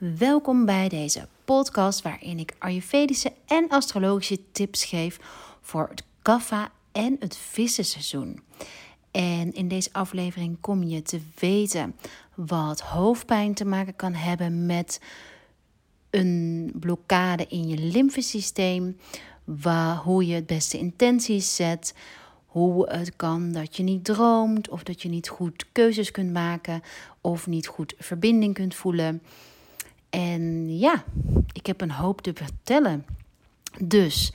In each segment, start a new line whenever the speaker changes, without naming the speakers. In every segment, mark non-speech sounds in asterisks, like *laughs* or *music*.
Welkom bij deze podcast waarin ik Ayurvedische en astrologische tips geef voor het kaffa en het vissenseizoen. En in deze aflevering kom je te weten wat hoofdpijn te maken kan hebben met een blokkade in je lymfesysteem, hoe je het beste intenties zet, hoe het kan dat je niet droomt of dat je niet goed keuzes kunt maken of niet goed verbinding kunt voelen. En ja, ik heb een hoop te vertellen. Dus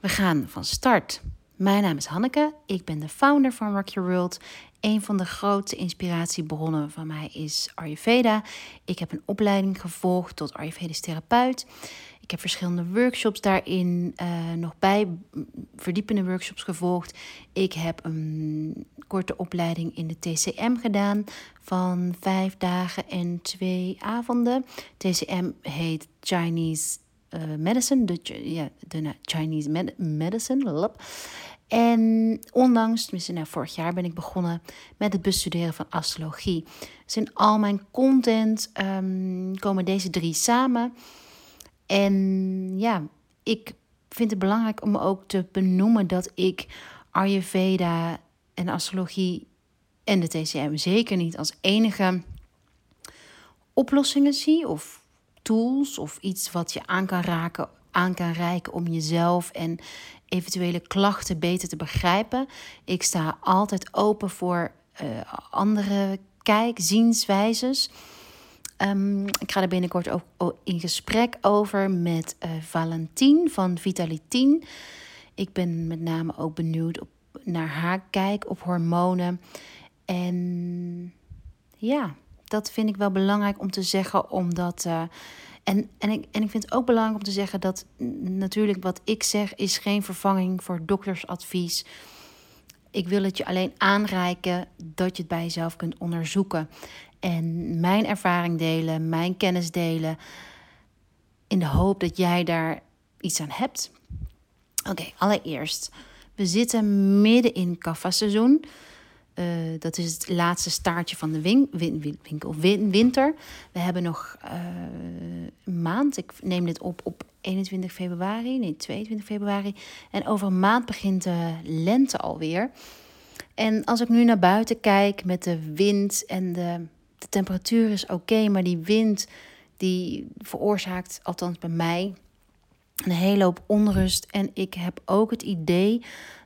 we gaan van start. Mijn naam is Hanneke. Ik ben de founder van Rock Your World. Een van de grootste inspiratiebronnen van mij is Ayurveda. Ik heb een opleiding gevolgd tot Ayurvedisch therapeut. Ik heb verschillende workshops daarin uh, nog bij, verdiepende workshops gevolgd. Ik heb een korte opleiding in de TCM gedaan van vijf dagen en twee avonden. TCM heet Chinese uh, Medicine, de, ja, Chinese med Medicine. En onlangs, tenminste nou, vorig jaar, ben ik begonnen met het bestuderen van astrologie. Dus in al mijn content um, komen deze drie samen. En ja, ik vind het belangrijk om ook te benoemen dat ik Ayurveda en astrologie en de TCM zeker niet als enige oplossingen zie of tools of iets wat je aan kan raken, aan kan reiken om jezelf en eventuele klachten beter te begrijpen. Ik sta altijd open voor uh, andere kijk, zienswijzes. Um, ik ga er binnenkort ook in gesprek over met uh, Valentien van Vitalitien. Ik ben met name ook benieuwd op, naar haar kijk op hormonen. En ja, dat vind ik wel belangrijk om te zeggen, omdat. Uh, en, en, ik, en ik vind het ook belangrijk om te zeggen dat natuurlijk wat ik zeg is geen vervanging voor doktersadvies. Ik wil het je alleen aanreiken dat je het bij jezelf kunt onderzoeken. En mijn ervaring delen, mijn kennis delen. In de hoop dat jij daar iets aan hebt. Oké, allereerst. We zitten midden in kaffa-seizoen. Uh, dat is het laatste staartje van de win win winkel, winter. We hebben nog uh, een maand. Ik neem dit op op 21 februari, nee 22 februari. En over een maand begint de lente alweer. En als ik nu naar buiten kijk met de wind en de de temperatuur is oké, maar die wind die veroorzaakt, althans bij mij, een hele hoop onrust. En ik heb ook het idee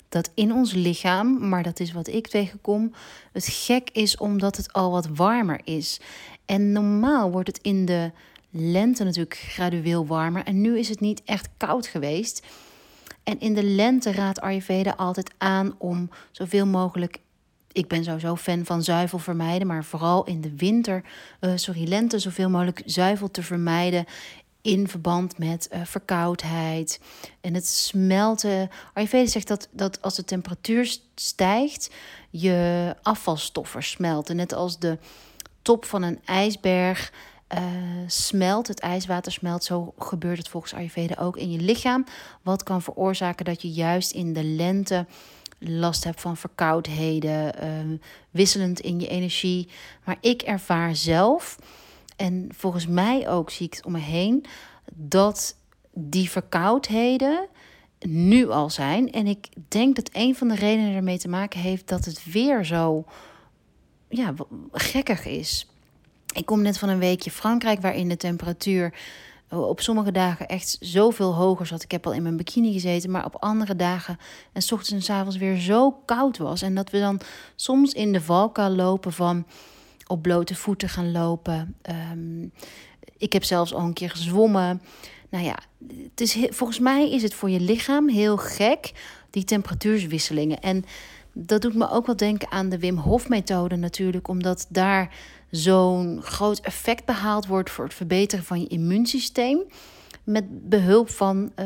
dat in ons lichaam, maar dat is wat ik tegenkom, het gek is omdat het al wat warmer is. En normaal wordt het in de lente natuurlijk gradueel warmer. En nu is het niet echt koud geweest. En in de lente raadt Ayurveda altijd aan om zoveel mogelijk ik ben sowieso fan van zuivel vermijden, maar vooral in de winter, uh, sorry, lente, zoveel mogelijk zuivel te vermijden in verband met uh, verkoudheid en het smelten. Ayurveda zegt dat, dat als de temperatuur stijgt, je afvalstoffen smelten. Net als de top van een ijsberg uh, smelt, het ijswater smelt. Zo gebeurt het volgens Ayurveda ook in je lichaam. Wat kan veroorzaken dat je juist in de lente last hebt van verkoudheden, uh, wisselend in je energie. Maar ik ervaar zelf, en volgens mij ook zie ik het om me heen, dat die verkoudheden nu al zijn. En ik denk dat een van de redenen ermee te maken heeft dat het weer zo ja, gekkig is. Ik kom net van een weekje Frankrijk, waarin de temperatuur op sommige dagen echt zoveel hoger zat. Ik heb al in mijn bikini gezeten, maar op andere dagen en s ochtends en s avonds weer zo koud was. En dat we dan soms in de valkuil lopen van op blote voeten gaan lopen. Ehm, ik heb zelfs al een keer gezwommen. Nou ja, het is, volgens mij is het voor je lichaam heel gek, die temperatuurswisselingen. En dat doet me ook wel denken aan de Wim Hof methode natuurlijk, omdat daar zo'n groot effect behaald wordt voor het verbeteren van je immuunsysteem. Met behulp van uh,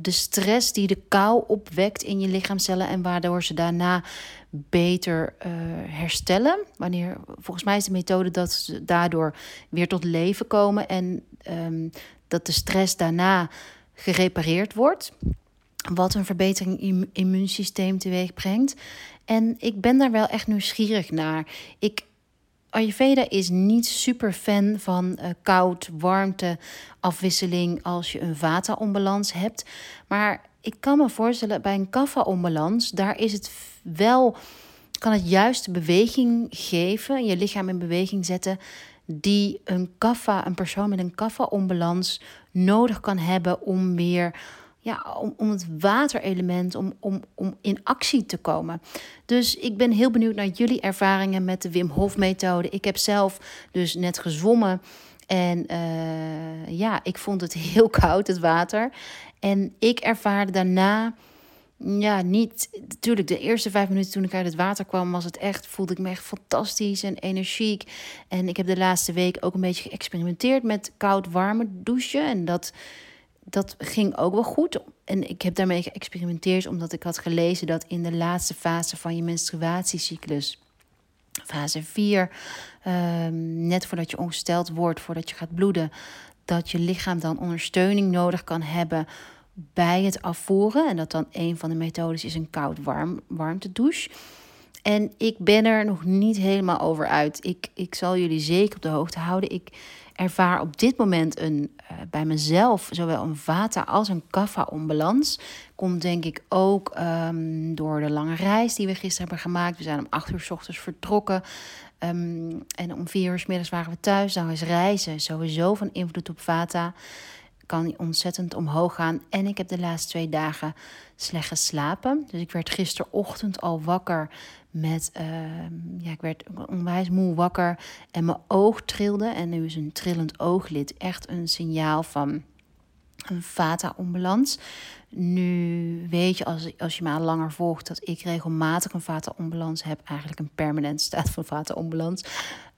de stress die de kou opwekt in je lichaamcellen en waardoor ze daarna beter uh, herstellen. Wanneer, volgens mij is de methode dat ze daardoor weer tot leven komen en um, dat de stress daarna gerepareerd wordt. Wat een verbetering in immuunsysteem teweeg brengt. En ik ben daar wel echt nieuwsgierig naar. Ik Ayurveda is niet super fan van uh, koud, warmte, afwisseling als je een vata-onbalans hebt. Maar ik kan me voorstellen bij een kapha-onbalans, daar is het wel, kan het juist beweging geven, je lichaam in beweging zetten, die een kapha, een persoon met een kapha-onbalans nodig kan hebben om weer ja, om, om het waterelement, om, om, om in actie te komen. Dus ik ben heel benieuwd naar jullie ervaringen met de Wim Hof methode. Ik heb zelf dus net gezwommen. En uh, ja, ik vond het *laughs* heel koud, het water. En ik ervaarde daarna, ja, niet. Natuurlijk, de eerste vijf minuten toen ik uit het water kwam, was het echt, voelde ik me echt fantastisch en energiek. En ik heb de laatste week ook een beetje geëxperimenteerd met koud-warme douchen. En dat dat ging ook wel goed. En ik heb daarmee geëxperimenteerd omdat ik had gelezen dat in de laatste fase van je menstruatiecyclus, fase 4, ehm, net voordat je ongesteld wordt, voordat je gaat bloeden, dat je lichaam dan ondersteuning nodig kan hebben bij het afvoeren. En dat dan een van de methodes is een koud-warm warmte En ik ben er nog niet helemaal over uit. Ik, ik zal jullie zeker op de hoogte houden. Ik ervaar op dit moment een, uh, bij mezelf zowel een vata als een kapha-onbalans. Komt denk ik ook um, door de lange reis die we gisteren hebben gemaakt. We zijn om acht uur s ochtends vertrokken. Um, en om vier uur s middags waren we thuis. Dan is reizen sowieso van invloed op vata. Kan ontzettend omhoog gaan. En ik heb de laatste twee dagen slecht geslapen. Dus ik werd gisterochtend al wakker met, uh, ja, ik werd onwijs moe wakker en mijn oog trilde. En nu is een trillend ooglid echt een signaal van een vata-onbalans. Nu weet je, als, als je me al langer volgt, dat ik regelmatig een vata-onbalans heb. Eigenlijk een permanent staat van vata-onbalans.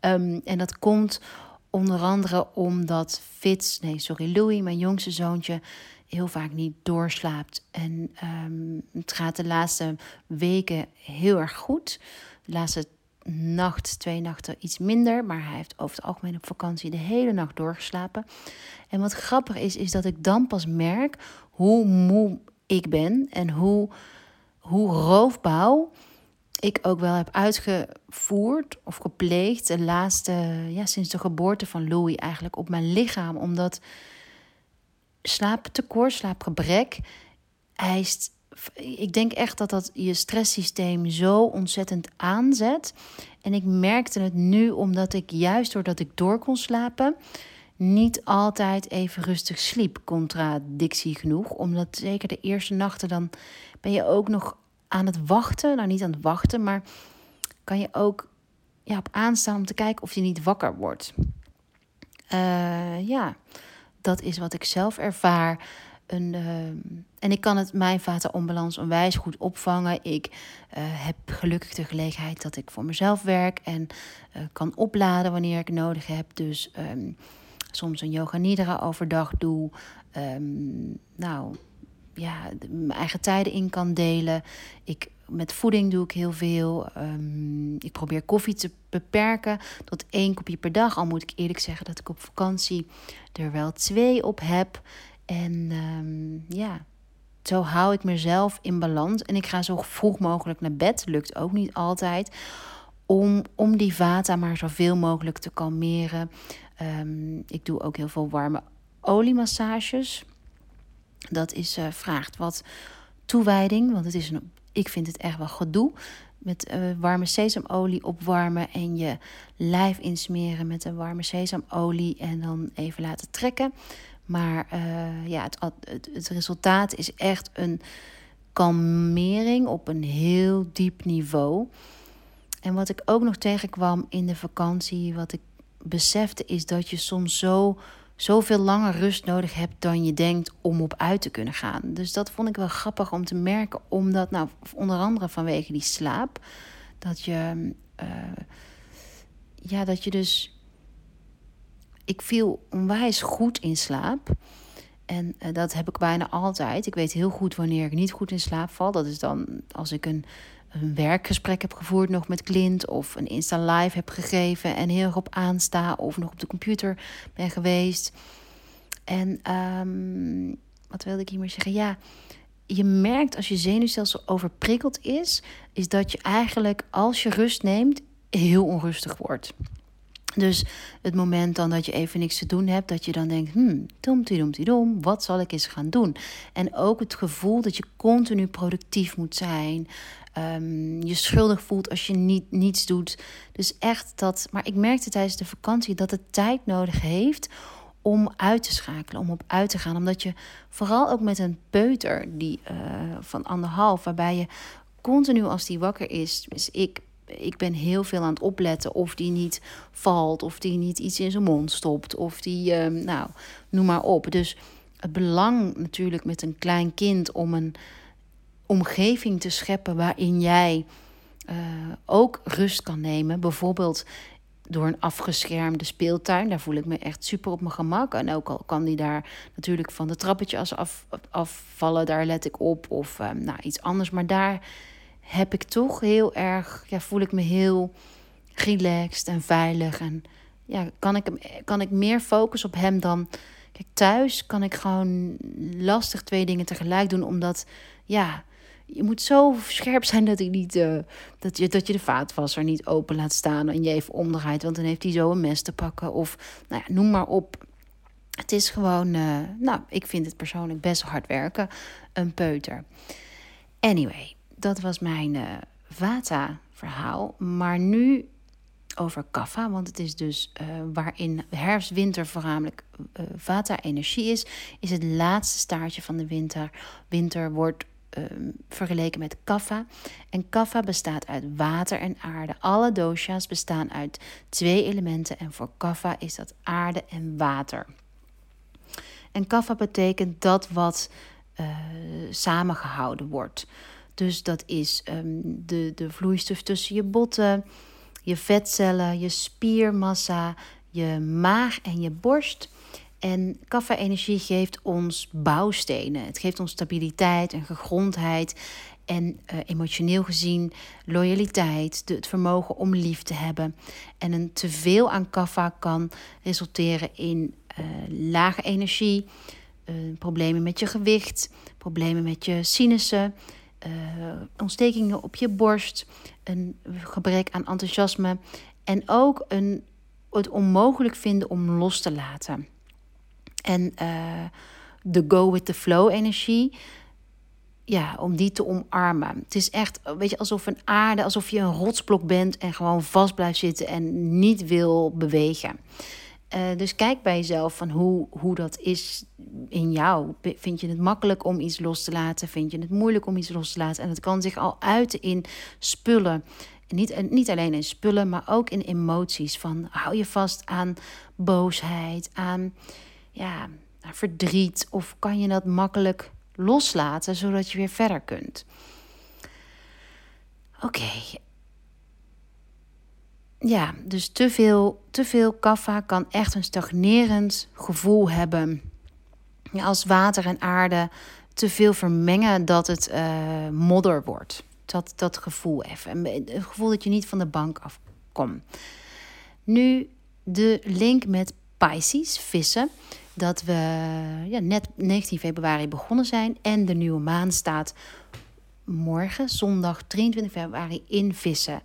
Um, en dat komt onder andere omdat Fitz, nee, sorry, Louis, mijn jongste zoontje, heel vaak niet doorslaapt. En um, het gaat de laatste weken heel erg goed. De laatste nacht, twee nachten iets minder. Maar hij heeft over het algemeen op vakantie de hele nacht doorgeslapen. En wat grappig is, is dat ik dan pas merk hoe moe ik ben en hoe, hoe roofbouw ik ook wel heb uitgevoerd of gepleegd de laatste, ja, sinds de geboorte van Louis eigenlijk op mijn lichaam. Omdat slaaptekort, slaapgebrek eist. Ik denk echt dat dat je stresssysteem zo ontzettend aanzet. En ik merkte het nu omdat ik juist doordat ik door kon slapen, niet altijd even rustig sliep. Contradictie genoeg. Omdat zeker de eerste nachten dan ben je ook nog aan het wachten. Nou, niet aan het wachten, maar kan je ook ja, op aanstaan om te kijken of je niet wakker wordt. Uh, ja dat is wat ik zelf ervaar. Een, uh, en ik kan het mijn vateronbalans onwijs goed opvangen. Ik uh, heb gelukkig de gelegenheid dat ik voor mezelf werk en uh, kan opladen wanneer ik nodig heb. Dus um, soms een yoga nidra overdag doe. Um, nou, ja, mijn eigen tijden in kan delen. Ik met voeding doe ik heel veel. Um, ik probeer koffie te beperken tot één kopje per dag. Al moet ik eerlijk zeggen dat ik op vakantie er wel twee op heb. En um, ja, zo hou ik mezelf in balans. En ik ga zo vroeg mogelijk naar bed. Lukt ook niet altijd. Om, om die vata maar zoveel mogelijk te kalmeren. Um, ik doe ook heel veel warme oliemassages. Dat is, uh, vraagt wat toewijding, want het is een ik vind het echt wel gedoe. Met uh, warme sesamolie opwarmen en je lijf insmeren met een warme sesamolie en dan even laten trekken. Maar uh, ja, het, het, het, resultaat is echt een kalmering op een heel diep niveau. En wat ik ook nog tegenkwam in de vakantie, wat ik besefte, is dat je soms zo zoveel langer rust nodig hebt dan je denkt om op uit te kunnen gaan. Dus dat vond ik wel grappig om te merken, omdat, nou, onder andere vanwege die slaap, dat je, uh, ja, dat je dus. Ik viel onwijs goed in slaap. En uh, dat heb ik bijna altijd. Ik weet heel goed wanneer ik niet goed in slaap val. Dat is dan als ik een een werkgesprek heb gevoerd nog met Clint of een Insta live heb gegeven en heel erg op aansta of nog op de computer ben geweest. En um, wat wilde ik hiermee zeggen? Ja, je merkt als je zenuwstelsel overprikkeld is, is dat je eigenlijk als je rust neemt heel onrustig wordt. Dus het moment dan dat je even niks te doen hebt, dat je dan denkt, hmm, dom, wat zal ik eens gaan doen? En ook het gevoel dat je continu productief moet zijn, um, je schuldig voelt als je niet, niets doet. Dus echt dat, maar ik merkte tijdens de vakantie dat het tijd nodig heeft om uit te schakelen, om op uit te gaan. Omdat je vooral ook met een peuter die, uh, van anderhalf, waarbij je continu als die wakker is, dus ik ik ben heel veel aan het opletten of die niet valt, of die niet iets in zijn mond stopt, of die, ehm, nou, noem maar op. Dus het belang natuurlijk met een klein kind om een omgeving te scheppen waarin jij uh, ook rust kan nemen. Bijvoorbeeld door een afgeschermde speeltuin. Daar voel ik me echt super op mijn gemak. En ook al kan die daar natuurlijk van de trappetje af, afvallen, daar let ik op. Of um, nou, iets anders. Maar daar heb ik toch heel erg, ja, voel ik me heel relaxed en veilig. En ja, kan ik, kan ik meer focussen op hem dan. Kijk, thuis kan ik gewoon lastig twee dingen tegelijk doen, omdat ja, je moet zo scherp zijn dat, ik niet, uh, dat, je, dat je de vaatwasser niet open laat staan en je even omdraait, want dan heeft hij zo een mes te pakken. Of nou ja, noem maar op. Het is gewoon, uh, nou, ik vind het persoonlijk best hard werken, een peuter. Anyway, dat was mijn uh, Vata-verhaal. Maar nu over Kapha, want het is dus uh, waarin herfst, winter voornamelijk Vata-energie is, is het laatste staartje van de winter. Winter wordt um, vergeleken met Kapha. En Kapha bestaat uit water en aarde. Alle dosha's bestaan uit twee elementen en voor Kapha is dat aarde en water. En Kapha betekent dat wat uh, samengehouden wordt. Dus dat is um, de, de vloeistof tussen je botten, je vetcellen, je spiermassa, je maag en je borst. En kaffa-energie geeft ons bouwstenen. Het geeft ons stabiliteit en gegrondheid. En uh, emotioneel gezien loyaliteit, het vermogen om lief te hebben. En een teveel aan kaffa kan resulteren in uh, lage energie, uh, problemen met je gewicht, problemen met je sinussen, ontstekingen op je borst, een gebrek aan enthousiasme en ook een, het onmogelijk vinden om los te laten. En uh, de go with the flow energie, ja, om die te omarmen. Het is echt, weet je, alsof een aarde, alsof je een rotsblok bent en gewoon vast blijft zitten en niet wil bewegen. Uh, dus kijk bij jezelf van hoe, hoe dat is in jou. Vind je het makkelijk om iets los te laten? Vind je het moeilijk om iets los te laten? En het kan zich al uiten in spullen. Niet, niet alleen in spullen, maar ook in emoties. Van hou je vast aan boosheid, aan, ja, aan verdriet? Of kan je dat makkelijk loslaten zodat je weer verder kunt? Oké, ja, dus te veel, te veel kaffa kan echt een stagnerend gevoel hebben. Als water en aarde te veel vermengen dat het uh, modder wordt. Dat, dat gevoel even. Het gevoel dat je niet van de bank afkomt. Nu de link met Pisces, vissen. Dat we ja, net 19 februari begonnen zijn. En de nieuwe maan staat morgen, zondag 23 februari, in vissen.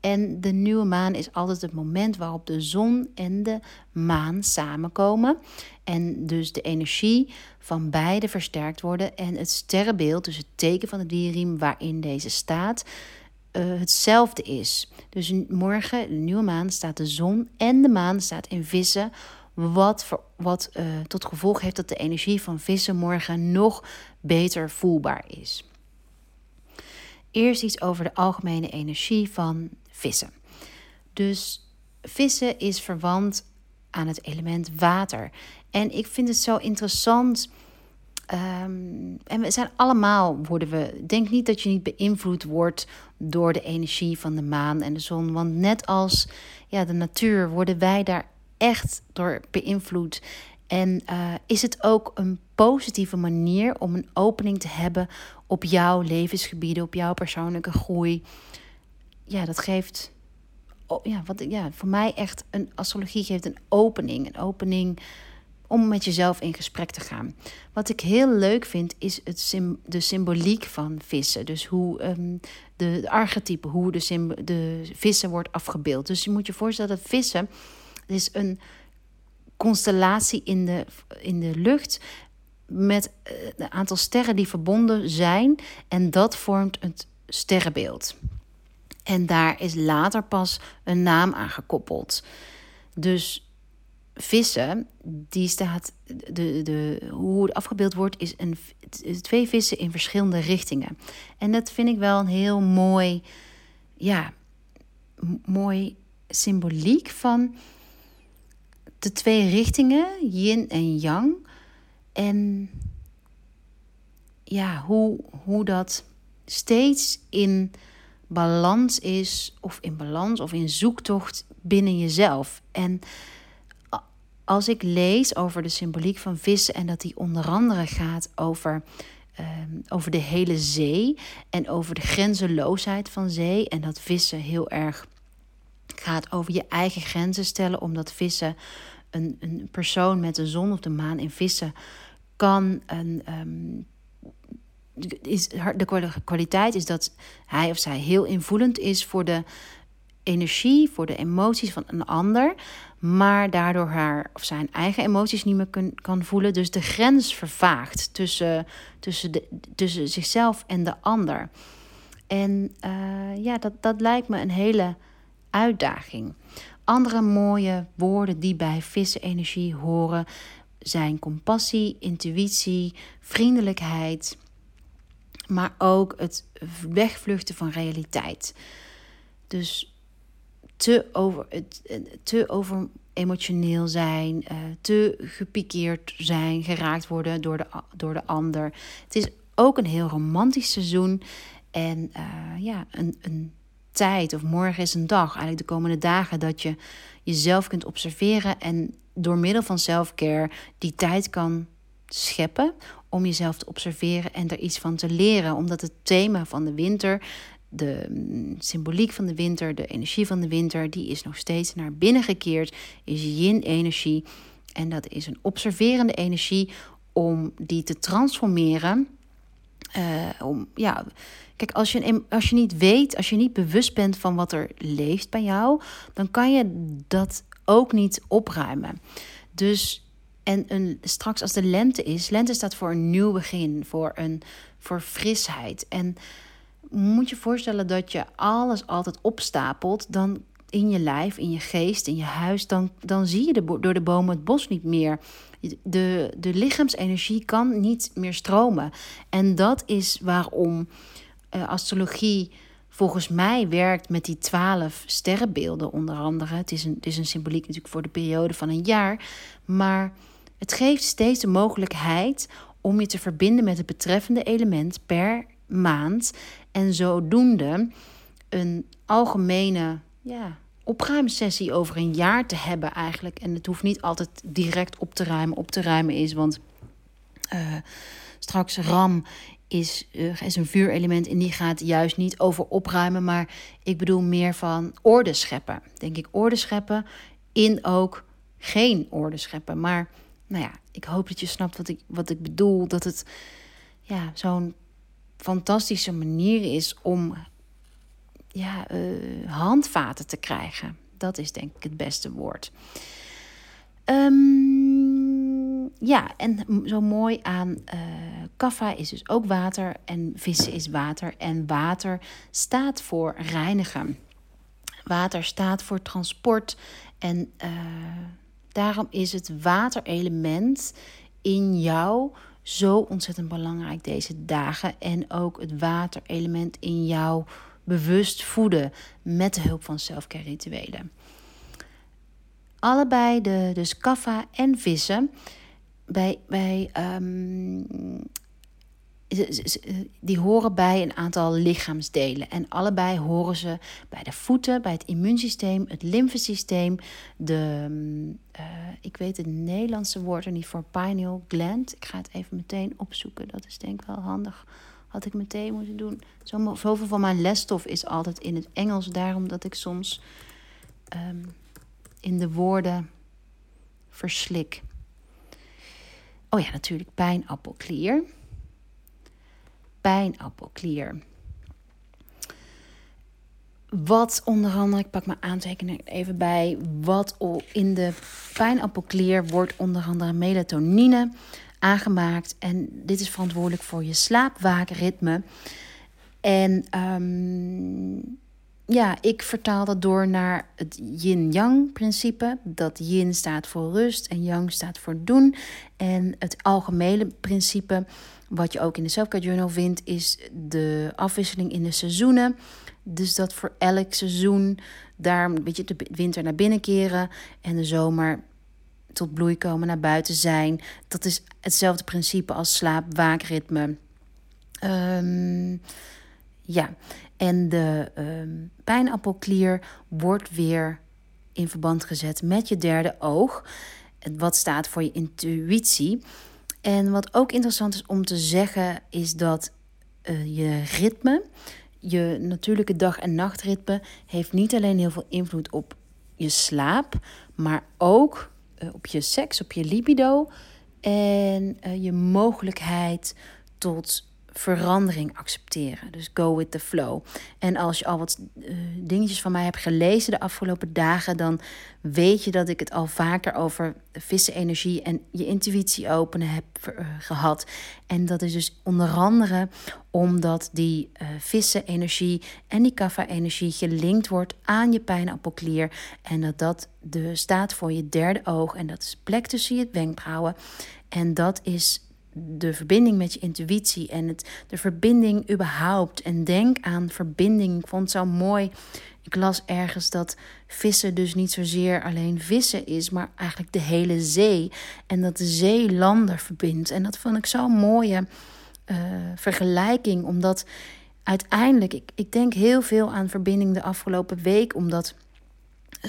En de nieuwe maan is altijd het moment waarop de zon en de maan samenkomen. En dus de energie van beide versterkt worden. En het sterrenbeeld, dus het teken van de dierriem waarin deze staat, uh, hetzelfde is. Dus morgen, de nieuwe maan, staat de zon en de maan staat in vissen. Wat, voor, wat uh, tot gevolg heeft dat de energie van vissen morgen nog beter voelbaar is. Eerst iets over de algemene energie van vissen. Dus vissen is verwant aan het element water. En ik vind het zo interessant. Um, en we zijn allemaal, worden we. Denk niet dat je niet beïnvloed wordt door de energie van de maan en de zon. Want net als ja, de natuur worden wij daar echt door beïnvloed. En uh, is het ook een positieve manier om een opening te hebben op jouw levensgebieden, op jouw persoonlijke groei? ja, dat geeft. Oh, ja, wat, ja, voor mij echt een astrologie geeft een opening. Een opening om met jezelf in gesprek te gaan. Wat ik heel leuk vind, is het de symboliek van vissen. Dus hoe um, de, de archetype, hoe de, de vissen wordt afgebeeld. Dus je moet je voorstellen dat vissen Het is een constellatie in de, in de lucht met een eh, aantal sterren die verbonden zijn. En dat vormt het sterrenbeeld. En daar is later pas een naam aan gekoppeld. Dus vissen, die staat, de, de, hoe het afgebeeld wordt, is een, twee vissen in verschillende richtingen. En dat vind ik wel een heel mooi, ja, mooi symboliek van de twee richtingen, yin en yang. En ja, hoe, hoe dat steeds in balans is, of in balans of in zoektocht binnen jezelf. En als ik lees over de symboliek van vissen en dat die onder andere gaat over, ehm, over de hele zee en over de grenzeloosheid van zee en dat vissen heel erg gaat over je eigen grenzen stellen, omdat vissen een, een persoon met de zon of de maan in vissen kan een. Um, is, de kwaliteit is dat hij of zij heel invoelend is voor de energie, voor de emoties van een ander, maar daardoor haar of zijn eigen emoties niet meer kun, kan voelen. Dus de grens vervaagt tussen, tussen, de, tussen zichzelf en de ander. En uh, ja, dat, dat lijkt me een hele uitdaging. Andere mooie woorden die bij vissenenergie horen zijn compassie, intuïtie, vriendelijkheid, maar ook het wegvluchten van realiteit. Dus te over, te over emotioneel zijn, uh, te gepikeerd zijn, geraakt worden door de, door de ander. Het is ook een heel romantisch seizoen. En uh, ja, een, een tijd of morgen is een dag, eigenlijk de komende dagen, dat je jezelf kunt observeren en door middel van self-care die tijd kan scheppen om jezelf te observeren en er iets van te leren. Omdat het thema van de winter, de mm, symboliek van de winter, de energie van de winter, die is nog steeds naar binnen gekeerd, is yin-energie. En dat is een observerende energie om die te transformeren. Uh, om, ja, kijk, als je, als je niet weet, als je niet bewust bent van wat er leeft bij jou, dan kan je dat ook niet opruimen. Dus en een, straks als de lente is, lente staat voor een nieuw begin, voor, een, voor frisheid. En moet je voorstellen dat je alles altijd opstapelt, dan in je lijf, in je geest, in je huis, dan, dan zie je door de bomen het bos niet meer. De, de lichaamsenergie kan niet meer stromen. En dat is waarom uh, astrologie volgens mij werkt met die twaalf sterrenbeelden onder andere. Het is, een, het is een symboliek natuurlijk voor de periode van een jaar. Maar het geeft steeds de mogelijkheid om je te verbinden met het betreffende element per maand. En zodoende een algemene ja, opruimsessie over een jaar te hebben eigenlijk. En het hoeft niet altijd direct op te ruimen, op te ruimen is. Want uh, straks Ram is, uh, is een vuurelement en die gaat juist niet over opruimen. Maar ik bedoel meer van orde scheppen. Denk ik orde scheppen in ook geen orde scheppen. Maar nou ja, ik hoop dat je snapt wat ik, wat ik bedoel. Dat het ja, zo'n fantastische manier is om ja, uh, handvaten te krijgen. Dat is denk ik het beste woord. Um, ja, en zo mooi aan uh, kaffa is dus ook water en vissen is water. En water staat voor reinigen. Water staat voor transport en uh, Daarom is het waterelement in jou zo ontzettend belangrijk deze dagen. En ook het waterelement in jou bewust voeden met de hulp van selfcare rituelen. Allebei, de, dus kaffa en vissen, bij, bij um, die horen bij een aantal lichaamsdelen. En allebei horen ze bij de voeten, bij het immuunsysteem, het lymfesysteem, de, uh, ik weet het Nederlandse woord er niet voor, pineal gland. Ik ga het even meteen opzoeken, dat is denk ik wel handig. Had ik meteen moeten doen. Zoveel van mijn lesstof is altijd in het Engels, daarom dat ik soms um, in de woorden verslik. Oh ja, natuurlijk pijnappelklier pijnappelklier. wat onder andere, ik pak mijn aantekening even bij, wat in de pijnappelklier wordt onder andere melatonine aangemaakt. En dit is verantwoordelijk voor je slaapwaakritme. En um, ja, ik vertaal dat door naar het yin-yang principe. Dat yin staat voor rust en yang staat voor doen. En het algemene principe, wat je ook in de Selfcare Journal vindt, is de afwisseling in de seizoenen. Dus dat voor elk seizoen daar een beetje de winter naar binnen keren en de zomer tot bloei komen, naar buiten zijn. Dat is hetzelfde principe als slaap-waakritme. Um, ja, en de um, pijnappelklier wordt weer in verband gezet met je derde oog. Wat staat voor je intuïtie. En wat ook interessant is om te zeggen, is dat uh, je ritme, je natuurlijke dag- en nachtritme, heeft niet alleen heel veel invloed op je slaap, maar ook uh, op je seks, op je libido en uh, je mogelijkheid tot verandering accepteren. Dus go with the flow. En als je al wat uh, dingetjes van mij hebt gelezen de afgelopen dagen, dan weet je dat ik het al vaker over vissenenergie en je intuïtie openen heb uh, gehad. En dat is dus onder andere omdat die uh, vissenenergie en die kaffa-energie gelinkt wordt aan je pijnappelklier. En dat dat de staat voor je derde oog. En dat is plek tussen je wenkbrauwen. En dat is de verbinding met je intuïtie en het, de verbinding überhaupt. En denk aan verbinding. Ik vond het zo mooi. Ik las ergens dat vissen dus niet zozeer alleen vissen is, maar eigenlijk de hele zee. En dat de zee landen verbindt. En dat vond ik zo'n mooie uh, vergelijking, omdat uiteindelijk, ik, ik denk heel veel aan verbinding de afgelopen week, omdat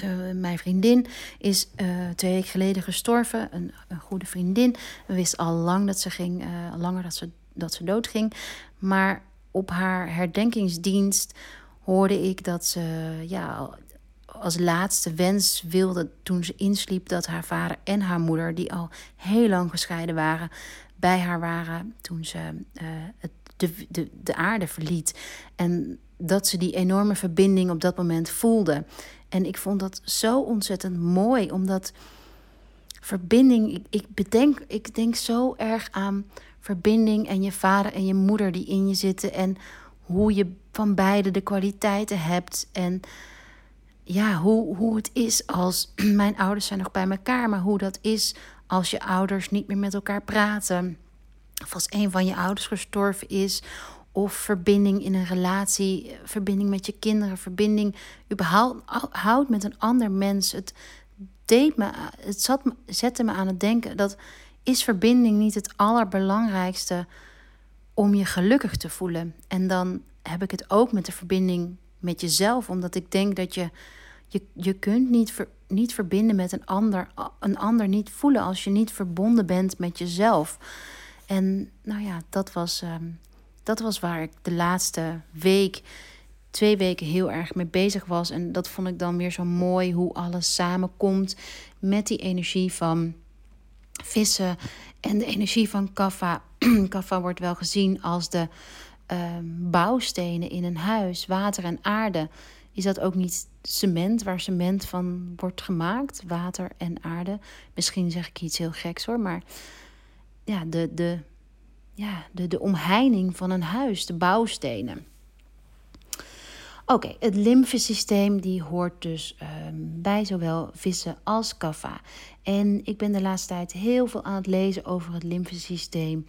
uh, mijn vriendin is uh, twee weken geleden gestorven. Een, een, goede vriendin. We wisten al lang dat ze ging, uh, langer dat ze, dat ze doodging. Maar op haar herdenkingsdienst hoorde ik dat ze ja, als laatste wens wilde toen ze insliep dat haar vader en haar moeder, die al heel lang gescheiden waren, bij haar waren toen ze het, de, de, de aarde verliet. En dat ze die enorme verbinding op dat moment voelde. En ik vond dat zo ontzettend mooi, omdat verbinding, ik, ik, bedenk, ik denk zo erg aan verbinding en je vader en je moeder die in je zitten en hoe je van beide de kwaliteiten hebt. En ja, hoe, hoe het is als *clears throat* mijn ouders zijn nog bij elkaar, maar hoe dat is als je ouders niet meer met elkaar praten. Of als een van je ouders gestorven is, of verbinding in een relatie, verbinding met je kinderen, verbinding überhaupt met een ander mens. Het, deed me, het zat, zette me aan het denken dat is verbinding niet het allerbelangrijkste om je gelukkig te voelen. En dan heb ik het ook met de verbinding met jezelf, omdat ik denk dat je je, je kunt niet, ver, niet verbinden met een ander, een ander niet voelen als je niet verbonden bent met jezelf. En nou ja, dat was um, dat was waar ik de laatste week, twee weken heel erg mee bezig was. En dat vond ik dan weer zo mooi hoe alles samenkomt met die energie van vissen en de energie van kaffa. *clears throat* kaffa wordt wel gezien als de uh, bouwstenen in een huis, water en aarde. Is dat ook niet cement, waar cement van wordt gemaakt? Water en aarde. Misschien zeg ik iets heel geks hoor, maar ja, de, de ja, de, de omheining van een huis, de bouwstenen. Oké, het lymfesysteem die hoort dus um, bij zowel vissen als kaffa. En ik ben de laatste tijd heel veel aan het lezen over het lymfesysteem.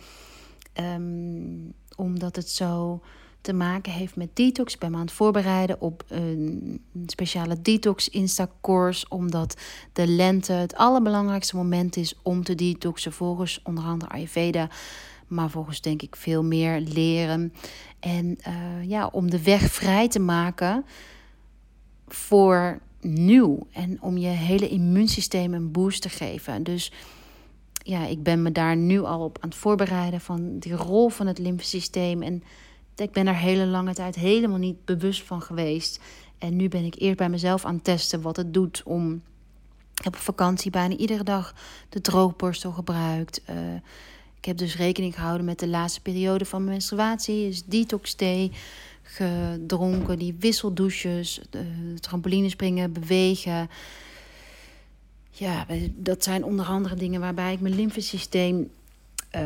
Um, omdat het zo te maken heeft met detox. Ik ben me aan het voorbereiden op een speciale detox Insta-course. Omdat de lente het allerbelangrijkste moment is om te detoxen. Volgens onder andere Ayurveda maar volgens denk ik veel meer leren. En uh, ja, om de weg vrij te maken voor nieuw. En om je hele immuunsysteem een boost te geven. Dus ja, ik ben me daar nu al op aan het voorbereiden van die rol van het lymfesysteem. En ik ben daar hele lange tijd helemaal niet bewust van geweest. En nu ben ik eerst bij mezelf aan het testen wat het doet om. Ik heb op vakantie bijna iedere dag de droogborstel gebruikt. Uh, ik heb dus rekening gehouden met de laatste periode van mijn menstruatie. Dus detox thee gedronken. Die wisseldouches, trampolinespringen, bewegen. Ja, dat zijn onder andere dingen waarbij ik mijn lymfesysteem uh,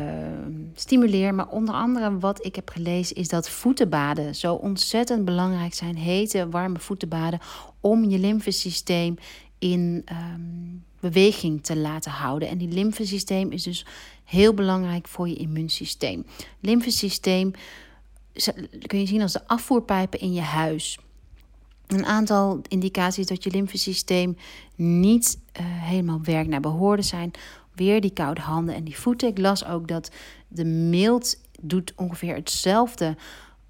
stimuleer. Maar onder andere wat ik heb gelezen is dat voetenbaden zo ontzettend belangrijk zijn. Hete, warme voetenbaden om je lymfesysteem in um, beweging te laten houden. En die lymfesysteem is dus heel belangrijk voor je immuunsysteem. Lymfesysteem kun je zien als de afvoerpijpen in je huis. Een aantal indicaties dat je lymfesysteem niet uh, helemaal werkt naar behoorde zijn. Weer die koude handen en die voeten. Ik las ook dat de mild doet ongeveer hetzelfde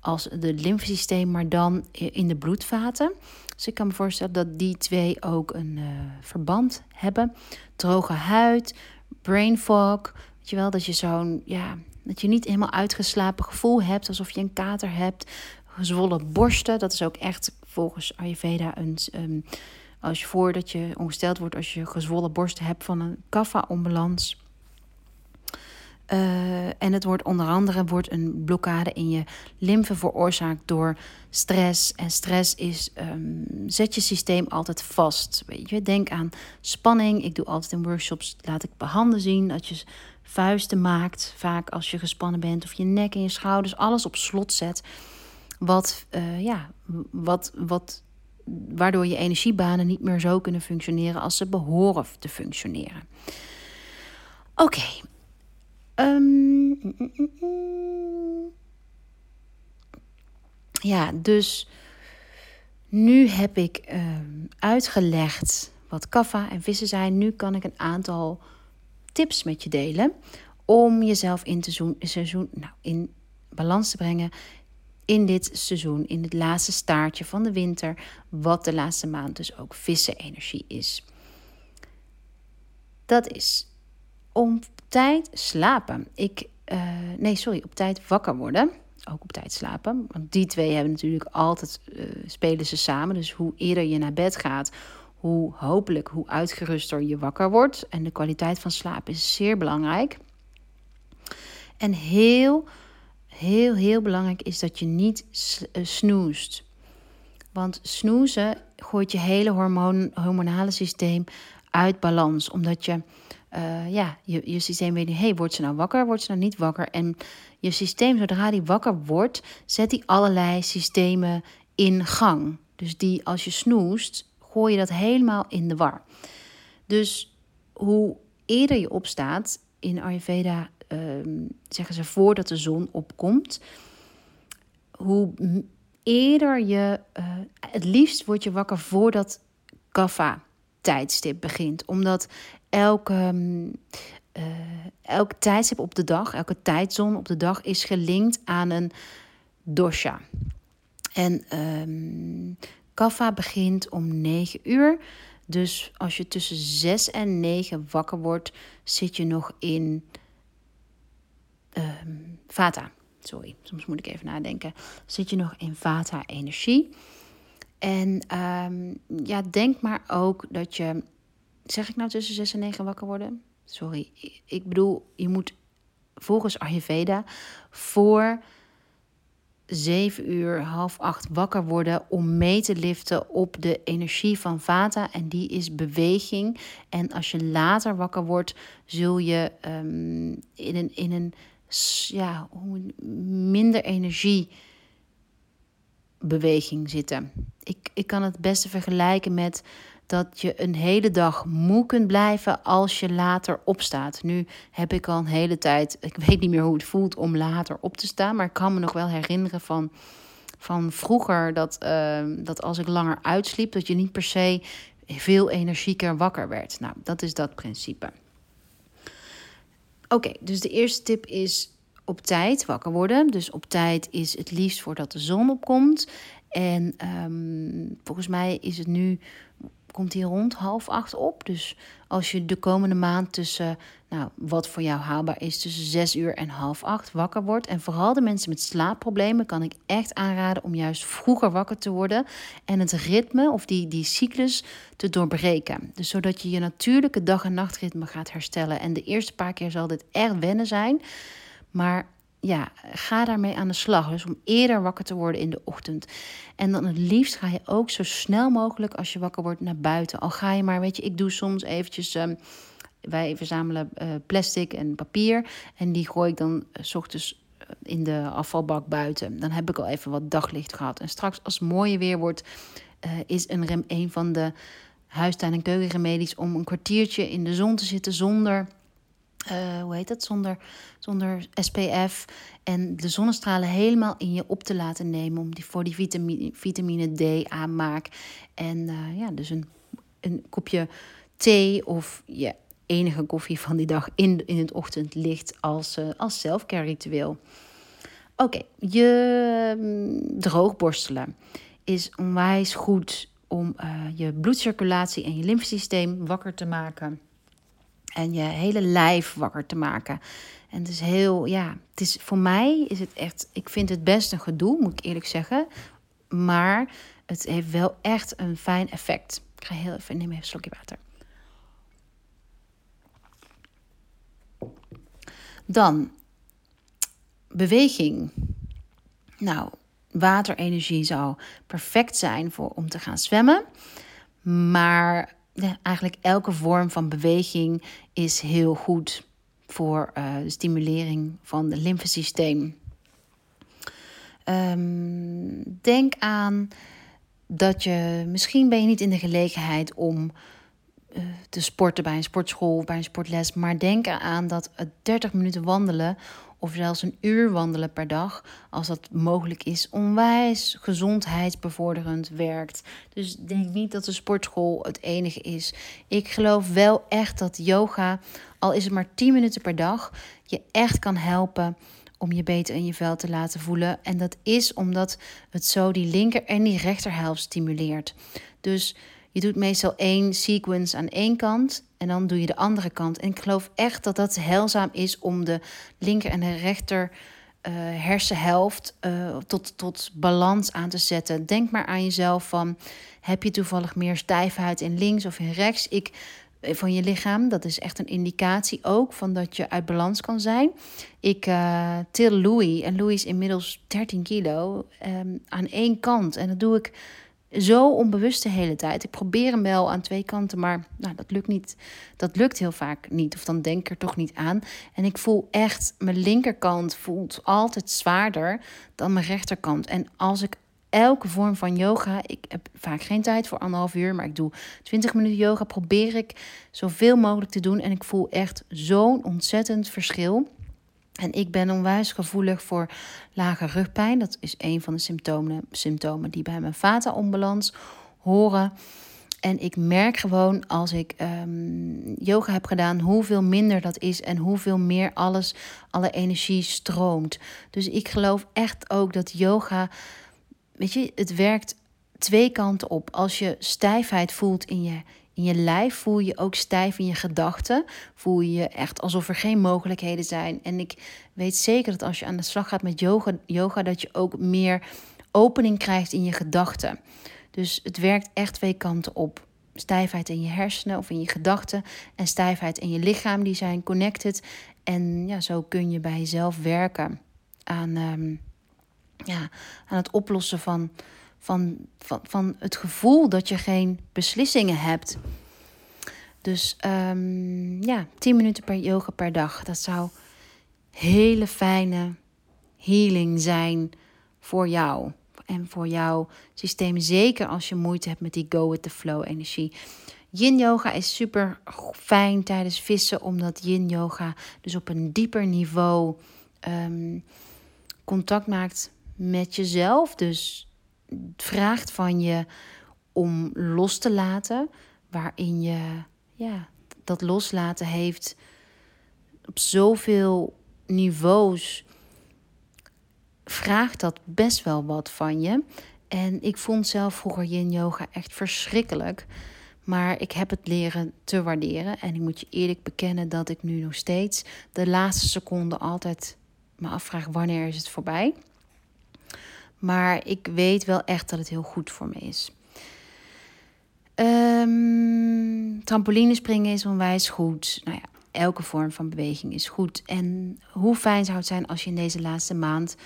als de lymfesysteem, maar dan in de bloedvaten. Dus ik kan me voorstellen dat die twee ook een uh, verband hebben. Droge huid, brain fog. Weet je wel, dat je zo'n, ja, dat je niet helemaal uitgeslapen gevoel hebt, alsof je een kater hebt. Gezwollen borsten, dat is ook echt volgens Ayurveda een. Um, als je voordat je ongesteld wordt, als je gezwollen borsten hebt van een kapha-onbalans. Uh, en het wordt onder andere wordt een blokkade in je lymfe veroorzaakt door stress. En stress is, um, zet je systeem altijd vast. Weet je, denk aan spanning. Ik doe altijd in workshops, laat ik bij handen zien dat je vuisten maakt. Vaak als je gespannen bent of je nek en je schouders, alles op slot zet. Wat, uh, ja, wat, wat, waardoor je energiebanen niet meer zo kunnen functioneren als ze behoren te functioneren. Oké, Um, ja, dus nu heb ik um, uitgelegd wat kaffa en vissen zijn. Nu kan ik een aantal tips met je delen om jezelf in, te seizoen, nou, in balans te brengen in dit seizoen, in het laatste staartje van de winter, wat de laatste maand dus ook vissenenergie is. Dat is om tijd slapen. Ik, uh, nee, sorry, op tijd wakker worden. Ook op tijd slapen. Want die twee hebben natuurlijk altijd, uh, spelen ze samen. Dus hoe eerder je naar bed gaat, hoe hopelijk, hoe uitgeruster je wakker wordt. En de kwaliteit van slaap is zeer belangrijk. En heel, heel, heel belangrijk is dat je niet uh, snoest. Want snoezen gooit je hele hormoon, hormonale systeem uit balans. Omdat je uh, ja, je, je systeem weet niet, hey, wordt ze nou wakker, wordt ze nou niet wakker? En je systeem, zodra die wakker wordt, zet die allerlei systemen in gang. Dus die, als je snoest, gooi je dat helemaal in de war. Dus hoe eerder je opstaat, in Ayurveda uh, zeggen ze voordat de zon opkomt, hoe eerder je, uh, het liefst word je wakker voordat kaffa tijdstip begint. Omdat elke, uh, elk tijdstip op de dag, elke tijdzone op de dag is gelinkt aan een dosha. En um, kaffa begint om 9 uur. Dus als je tussen 6 en 9 wakker wordt, zit je nog in um, vata. Sorry, soms moet ik even nadenken. Zit je nog in vata-energie. En um, ja, denk maar ook dat je Zeg ik nou tussen 6 en 9 wakker worden? Sorry, ik bedoel, je moet volgens Ayurveda voor 7 uur, half 8 wakker worden om mee te liften op de energie van Vata. En die is beweging. En als je later wakker wordt, zul je um, in een, in een ja, minder energie beweging zitten. Ik, ik kan het beste vergelijken met dat je een hele dag moe kunt blijven als je later opstaat. Nu heb ik al een hele tijd, ik weet niet meer hoe het voelt om later op te staan, maar ik kan me nog wel herinneren van, van vroeger dat, ehm, dat als ik langer uitsliep, dat je niet per se veel energieker wakker werd. Nou, dat is dat principe. Oké, dus de eerste tip is op tijd wakker worden. Dus op tijd is het liefst voordat de zon opkomt. En um, volgens mij is het nu komt hij rond half acht op. Dus als je de komende maand tussen, nou, wat voor jou haalbaar is, tussen zes uur en half acht wakker wordt. En vooral de mensen met slaapproblemen kan ik echt aanraden om juist vroeger wakker te worden. En het ritme of die, die cyclus te doorbreken. Dus zodat je je natuurlijke dag- en nachtritme gaat herstellen. En de eerste paar keer zal dit echt wennen zijn. Maar ja, ga daarmee aan de slag. Dus om eerder wakker te worden in de ochtend. En dan het liefst ga je ook zo snel mogelijk als je wakker wordt naar buiten. Al ga je maar, weet je, ik doe soms eventjes. Um, wij verzamelen uh, plastic en papier. En die gooi ik dan uh, s ochtends in de afvalbak buiten. Dan heb ik al even wat daglicht gehad. En straks, als het mooie weer wordt, is een, rem, een van de huistuin- en keukenremedies om een kwartiertje in de zon te zitten zonder. Uh, hoe heet dat? Zonder, zonder SPF. En de zonnestralen helemaal in je op te laten nemen. Om die, voor die vitamine, vitamine D aanmaak. En uh, ja, dus een, een kopje thee of je enige koffie van die dag in, in het ochtendlicht als, uh, als selfcare ritueel. Oké, je um, droogborstelen is onwijs goed om je bloedcirculatie en je lymfesysteem wakker te maken. En je hele lijf wakker te maken. En het is heel, ja, het is voor mij is het echt, ik vind het best een gedoe, moet ik eerlijk zeggen. Maar het heeft wel echt een fijn effect. Ik ga heel even, neem even een slokje water. Dan beweging. Nou, waterenergie zou perfect zijn voor om te gaan zwemmen. Maar ja, eigenlijk elke vorm van beweging is heel goed voor uh, de stimulering van het lymfesysteem. Um, denk aan dat je misschien ben je niet in de gelegenheid om uh, te sporten bij een sportschool of bij een sportles, maar denk eraan dat 30 minuten wandelen of zelfs een uur wandelen per dag, als dat mogelijk is, onwijs gezondheidsbevorderend werkt. Dus denk niet dat de sportschool het enige is. Ik geloof wel echt dat yoga, al is het maar 10 minuten per dag, je echt kan helpen om je beter in je vel te laten voelen. En dat is omdat het zo die linker en die rechterhelft stimuleert. Dus je doet meestal één sequence aan één kant en dan doe je de andere kant. En ik geloof echt dat dat heilzaam is om de linker en de rechter uh, hersenhelft uh, tot, tot balans aan te zetten. Denk maar aan jezelf van, heb je toevallig meer stijfheid in links of in rechts? Ik, eh, van je lichaam, dat is echt een indicatie ook van dat je uit balans kan zijn. Ik til Louis en Louis is inmiddels 13 kilo um, aan één kant. En dat doe ik zo onbewust de hele tijd. Ik probeer hem wel aan twee kanten, maar nou, dat lukt niet. Dat lukt heel vaak niet. Of dan denk ik er toch niet aan. En ik voel echt, mijn linkerkant voelt altijd zwaarder dan mijn rechterkant. En als ik elke vorm van yoga, ik heb vaak geen tijd voor anderhalf uur, maar ik doe 20 minuten yoga, probeer ik zoveel mogelijk te doen. En ik voel echt zo'n ontzettend verschil. En ik ben onwijs gevoelig voor lage rugpijn. Dat is een van de symptomen, symptomen die bij mijn vata-onbalans horen. En ik merk gewoon als ik um, yoga heb gedaan, hoeveel minder dat is en hoeveel meer alles, alle energie stroomt. Dus ik geloof echt ook dat yoga, weet je, het werkt twee kanten op. Als je stijfheid voelt in je, in je lijf voel je ook stijf in je gedachten. Voel je je echt alsof er geen mogelijkheden zijn. En ik weet zeker dat als je aan de slag gaat met yoga, yoga dat je ook meer opening krijgt in je gedachten. Dus het werkt echt twee kanten op. Stijfheid in je hersenen of in je gedachten en stijfheid in je lichaam, die zijn connected. En ja, zo kun je bij jezelf werken aan, um, ja, aan het oplossen van van, van, van het gevoel dat je geen beslissingen hebt. Dus um, ja, 10 minuten per yoga per dag. Dat zou hele fijne healing zijn voor jou. En voor jouw systeem. Zeker als je moeite hebt met die go with the flow energie. Yin yoga is super fijn tijdens vissen, omdat yin yoga dus op een dieper niveau um, contact maakt met jezelf. Dus vraagt van je om los te laten, waarin je ja, dat loslaten heeft op zoveel niveaus. Vraagt dat best wel wat van je. En ik vond zelf vroeger yin yoga echt verschrikkelijk. Maar ik heb het leren te waarderen. En ik moet je eerlijk bekennen dat ik nu nog steeds de laatste seconde altijd me afvraag wanneer is het voorbij. Maar ik weet wel echt dat het heel goed voor me is. Um, trampolinespringen is onwijs goed. Nou ja, elke vorm van beweging is goed. En hoe fijn zou het zijn als je in deze laatste maand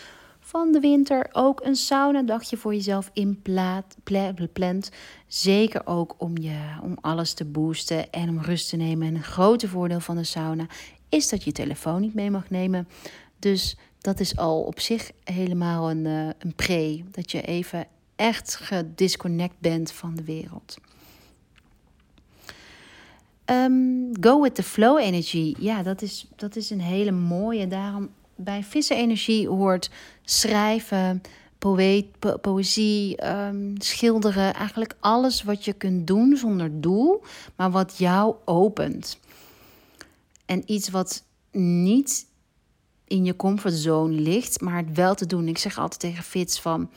van de winter ook een sauna-dagje voor jezelf inplant. Zeker ook om, je, om alles te boosten en om rust te nemen. En een grote voordeel van de sauna is dat je telefoon niet mee mag nemen. Dus dat is al op zich helemaal een, uh, een pre. Dat je even echt gedisconnect bent van de wereld. Um, go with the flow energy. Ja, dat is, dat is een hele mooie. Daarom bij vissenenergie hoort schrijven, poëet, po poëzie, um, schilderen. Eigenlijk alles wat je kunt doen zonder doel, maar wat jou opent. En iets wat niet in je comfortzone ligt, maar het wel te doen. Ik zeg altijd tegen Fits van,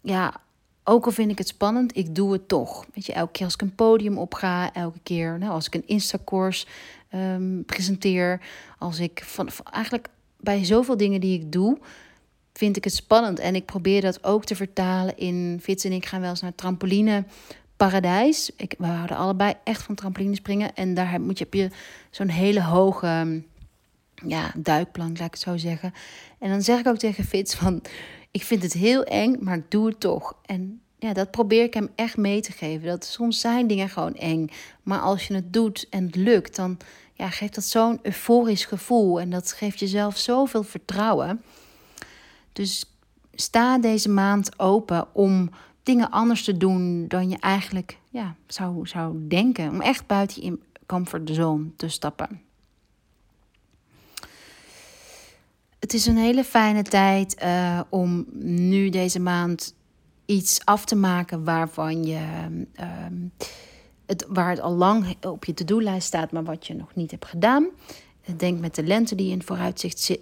ja, ook al vind ik het spannend, ik doe het toch. Weet je, elke keer als ik een podium opga, elke keer nou, als ik een Insta-course um, presenteer, als ik van, eigenlijk bij zoveel dingen die ik doe, vind ik het spannend. En ik probeer dat ook te vertalen in Fits en ik gaan wel eens naar trampoline paradijs. Ik, we houden allebei echt van trampoline springen. En daar moet je, heb je zo'n hele hoge ja, duikplank, laat ik het zo zeggen. En dan zeg ik ook tegen Fits van, ik vind het heel eng, maar ik doe het toch. En ja, dat probeer ik hem echt mee te geven. Dat soms zijn dingen gewoon eng. Maar als je het doet en het lukt, dan ja, geeft dat zo'n euforisch gevoel. En dat geeft jezelf zoveel vertrouwen. Dus sta deze maand open om dingen anders te doen dan je eigenlijk ja, zou, zou denken. Om echt buiten je comfortzone te stappen. Het is een hele fijne tijd uh, om nu deze maand iets af te maken waarvan je. Um, het, waar het al lang op je to-do-lijst staat, maar wat je nog niet hebt gedaan. Denk met de lente die in vooruitzicht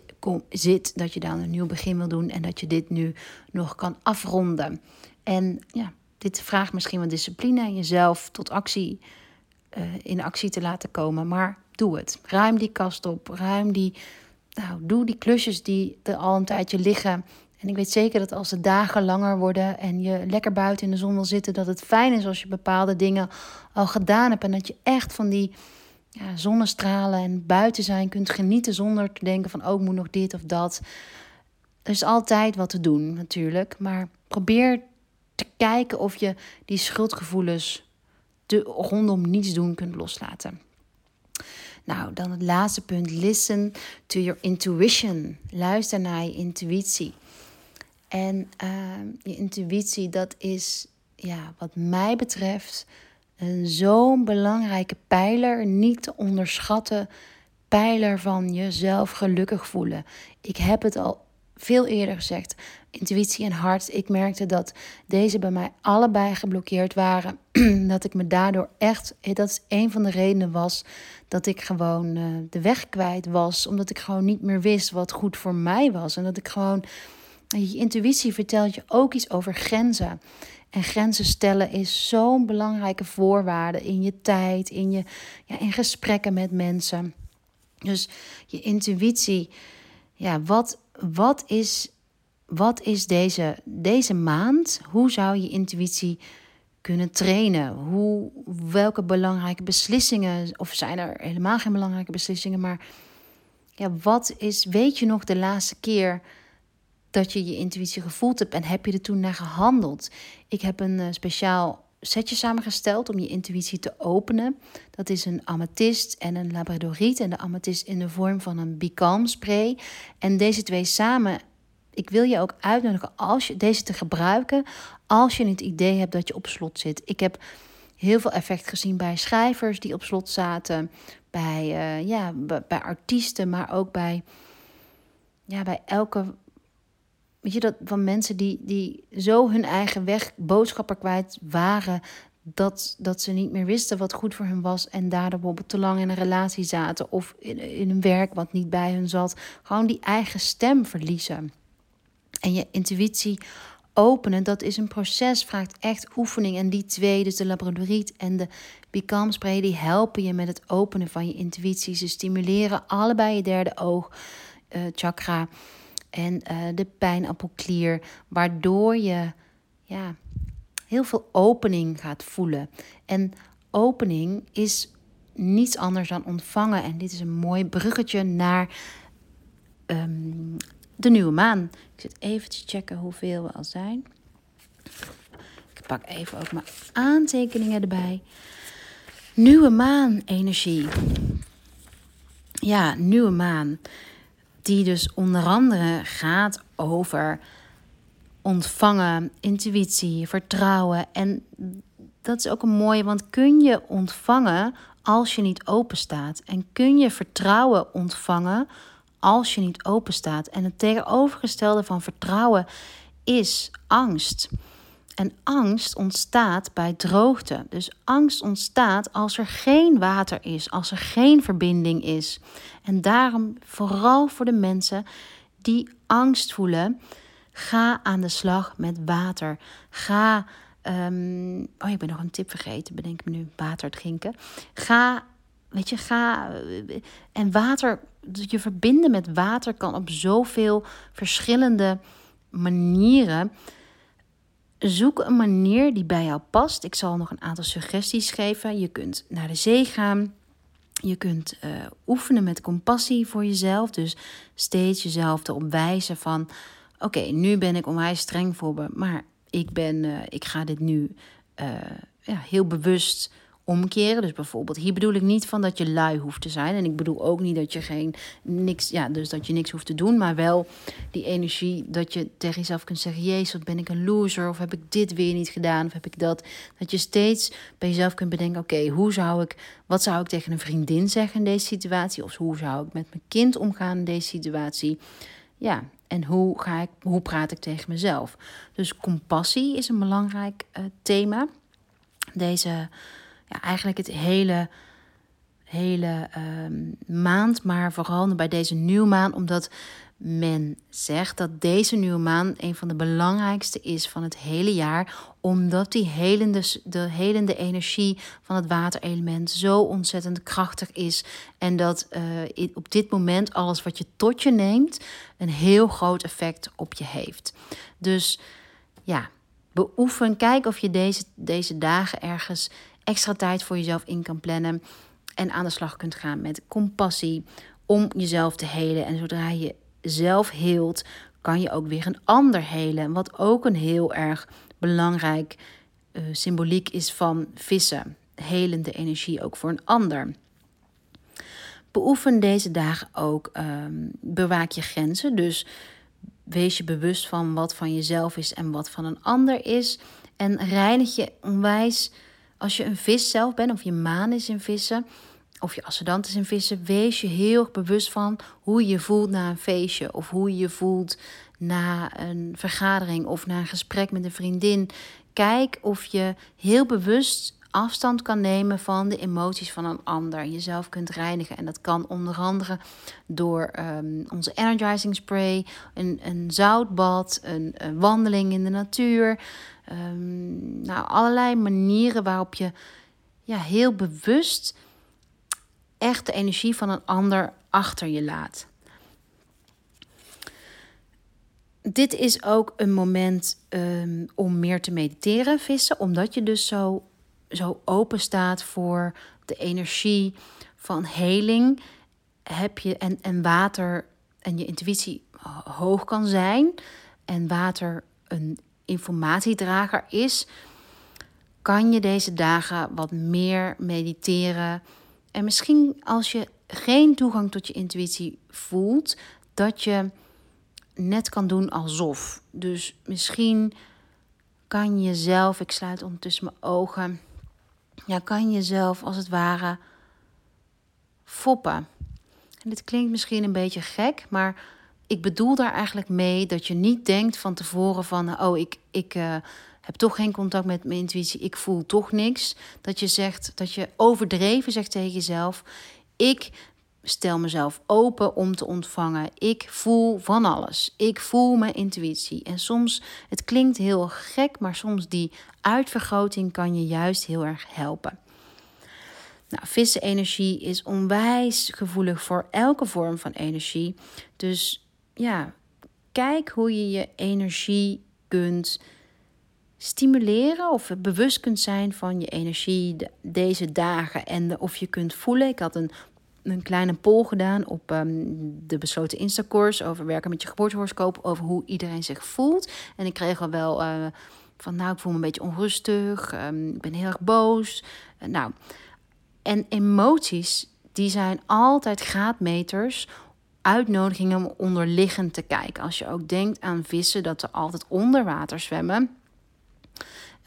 zit, dat je dan een nieuw begin wil doen en dat je dit nu nog kan afronden. En ja, dit vraagt misschien wat discipline en jezelf tot actie, uh, in actie te laten komen. Maar doe het. Ruim die kast op. Ruim die. Nou, doe die klusjes die er al een tijdje liggen. En ik weet zeker dat als de dagen langer worden en je lekker buiten in de zon wil zitten, dat het fijn is als je bepaalde dingen al gedaan hebt. En dat je echt van die ja, zonnestralen en buiten zijn kunt genieten zonder te denken van, oh, moet nog dit of dat. Er is altijd wat te doen natuurlijk, maar probeer te kijken of je die schuldgevoelens de, rondom niets doen kunt loslaten. Nou, dan het laatste punt. Listen to your intuition. Luister naar je intuïtie. En uh, je intuïtie, dat is, ja, wat mij betreft, een zo'n belangrijke pijler, niet te onderschatten pijler van jezelf gelukkig voelen. Ik heb het al veel eerder gezegd. Intuïtie en hart. Ik merkte dat deze bij mij allebei geblokkeerd waren. *clears throat* dat ik me daardoor echt. Dat is een van de redenen was dat ik gewoon uh, de weg kwijt was. Omdat ik gewoon niet meer wist wat goed voor mij was. En dat ik gewoon. Je intuïtie vertelt je ook iets over grenzen. En grenzen stellen is zo'n belangrijke voorwaarde in je tijd, in, je, ja, in gesprekken met mensen. Dus je intuïtie, ja, wat, wat is, wat is deze, deze maand? Hoe zou je intuïtie kunnen trainen? Hoe, welke belangrijke beslissingen, of zijn er helemaal geen belangrijke beslissingen, maar ja, wat is, weet je nog de laatste keer dat je je intuïtie gevoeld hebt en heb je er toen naar gehandeld? Ik heb een uh, speciaal setje samengesteld om je intuïtie te openen. Dat is een amethyst en een labradoriet. En de amethyst in de vorm van een Becalm spray. En deze twee samen, ik wil je ook uitnodigen als je deze te gebruiken als je het idee hebt dat je op slot zit. Ik heb heel veel effect gezien bij schrijvers die op slot zaten, bij, uh, ja, bij artiesten, maar ook bij, ja, bij elke Weet je, dat van mensen die, die zo hun eigen weg boodschappen kwijt waren. Dat, dat ze niet meer wisten wat goed voor hen was. En daardoor bijvoorbeeld te lang in een relatie zaten. Of in, in een werk wat niet bij hun zat. Gewoon die eigen stem verliezen. En je intuïtie openen, dat is een proces, vraagt echt oefening. En die twee, dus de labradoriet en de Become die helpen je met het openen van je intuïtie. Ze stimuleren allebei je derde oog uh, chakra en uh, de pijnappelklier, waardoor je ja, heel veel opening gaat voelen. En opening is niets anders dan ontvangen. En dit is een mooi bruggetje naar ehm, de nieuwe maan. Ik zit even te checken hoeveel we al zijn. Ik pak even ook mijn aantekeningen erbij. Nieuwe maan energie. Ja, nieuwe maan. Die dus onder andere gaat over ontvangen, intuïtie, vertrouwen. En dat is ook een mooie, want kun je ontvangen als je niet open staat? En kun je vertrouwen ontvangen als je niet open staat? En het tegenovergestelde van vertrouwen is angst. En angst ontstaat bij droogte. Dus angst ontstaat als er geen water is, als er geen verbinding is. En daarom, vooral voor de mensen die angst voelen, ga aan de slag met water. Ga. Um, oh, ik ben nog een tip vergeten, bedenk me nu. Water drinken. Ga, weet je, ga. En water, je verbinden met water kan op zoveel verschillende manieren. Zoek een manier die bij jou past. Ik zal nog een aantal suggesties geven. Je kunt naar de zee gaan. Je kunt uh, oefenen met compassie voor jezelf. Dus steeds jezelf erop wijzen van... oké, nu ben ik onwijs streng voor me... maar ik, ben, uh, ik ga dit nu uh, ja, heel bewust omkeren. Dus bijvoorbeeld, hier bedoel ik niet van dat je lui hoeft te zijn. En ik bedoel ook niet dat je geen niks, ja, dus dat je niks hoeft te doen. Maar wel die energie dat je tegen jezelf kunt zeggen: Jezus, wat ben ik een loser? Of heb ik dit weer niet gedaan? Of heb ik dat? Dat je steeds bij jezelf kunt bedenken: Oké, hoe zou ik, wat zou ik tegen een vriendin zeggen in deze situatie? Of hoe zou ik met mijn kind omgaan in deze situatie? Ja, en hoe, ga ik, hoe praat ik tegen mezelf? Dus compassie is een belangrijk uh, thema. Deze ja, eigenlijk het hele, hele uh, maand, maar vooral bij deze nieuwe maan, omdat men zegt dat deze nieuwe maan een van de belangrijkste is van het hele jaar, omdat die helende, de helende energie van het waterelement zo ontzettend krachtig is. En dat uh, op dit moment alles wat je tot je neemt, een heel groot effect op je heeft. Dus ja, beoefen, kijk of je deze, deze dagen ergens extra tijd voor jezelf in kan plannen. En aan de slag kunt gaan met compassie om jezelf te helen. En zodra je zelf heelt, kan je ook weer een ander helen. Wat ook een heel erg belangrijk uh, symboliek is van vissen. Helende energie ook voor een ander. Beoefen deze dagen ook. Um, bewaak je grenzen. Dus wees je bewust van wat van jezelf is en wat van een ander is. En reinig je onwijs als je een vis zelf bent, of je maan is in vissen, of je ascendant is in vissen, wees je heel erg bewust van hoe je voelt na een feestje, of hoe je je voelt na een vergadering of na een gesprek met een vriendin. Kijk of je heel bewust afstand kan nemen van de emoties van een ander. Jezelf kunt reinigen. En dat kan onder andere door um, onze energizing spray, een, een zoutbad, een, een wandeling in de natuur. Um, nou, allerlei manieren waarop je ja, heel bewust echt de energie van een ander achter je laat. Dit is ook een moment um, om meer te mediteren, vissen, omdat je dus zo, zo open staat voor de energie van heling. Heb je en, en water en je intuïtie hoog kan zijn en water een informatiedrager is, kan je deze dagen wat meer mediteren. En misschien als je geen toegang tot je intuïtie voelt, dat je net kan doen alsof. Dus misschien kan je zelf, ik sluit ondertussen mijn ogen, ja, kan je zelf als het ware foppen. En dit klinkt misschien een beetje gek, maar ik bedoel daar eigenlijk mee dat je niet denkt van tevoren van, oh, ik, ik uh, heb toch geen contact met mijn intuïtie, ik voel toch niks. Dat je zegt, dat je overdreven zegt tegen jezelf, ik stel mezelf open om te ontvangen. Ik voel van alles. Ik voel mijn intuïtie. En soms, het klinkt heel gek, maar soms die uitvergroting kan je juist heel erg helpen. Nou, vissenenergie is onwijs gevoelig voor elke vorm van energie. Dus ja, kijk hoe je je energie kunt stimuleren of bewust kunt zijn van je energie deze dagen en of je kunt voelen. Ik had een, een kleine poll gedaan op ehm, de besloten Instacourse over werken met je geboortehoroscoop, over hoe iedereen zich voelt. En ik kreeg al wel uh, van, nou, ik voel me een beetje onrustig, um, ik ben heel erg boos. Uh, nou, en emoties, die zijn altijd graadmeters uitnodigingen om onderliggend te kijken. Als je ook denkt aan vissen, dat ze altijd onder water zwemmen.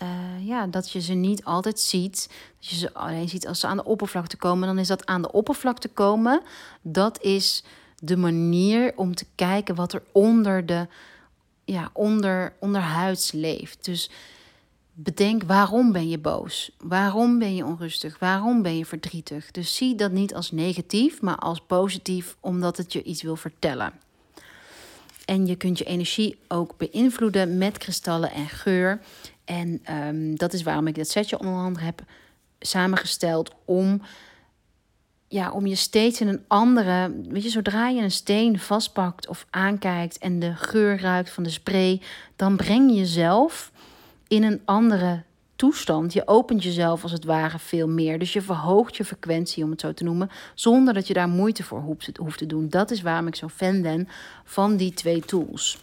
Uh, ja, dat je ze niet altijd ziet. Dat je ze alleen ziet als ze aan de oppervlakte komen. Dan is dat aan de oppervlakte komen. Dat is de manier om te kijken wat er onder de ja, onder, onderhuids leeft. Dus bedenk waarom ben je boos? Waarom ben je onrustig? Waarom ben je verdrietig? Dus zie dat niet als negatief, maar als positief, omdat het je iets wil vertellen. En je kunt je energie ook beïnvloeden met kristallen en geur. En um, dat is waarom ik dat setje onder andere heb samengesteld om, ja, om je steeds in een andere. Weet je, zodra je een steen vastpakt of aankijkt en de geur ruikt van de spray, dan breng je jezelf in een andere toestand. Je opent jezelf als het ware veel meer. Dus je verhoogt je frequentie, om het zo te noemen, zonder dat je daar moeite voor hoeft te doen. Dat is waarom ik zo fan ben van die twee tools.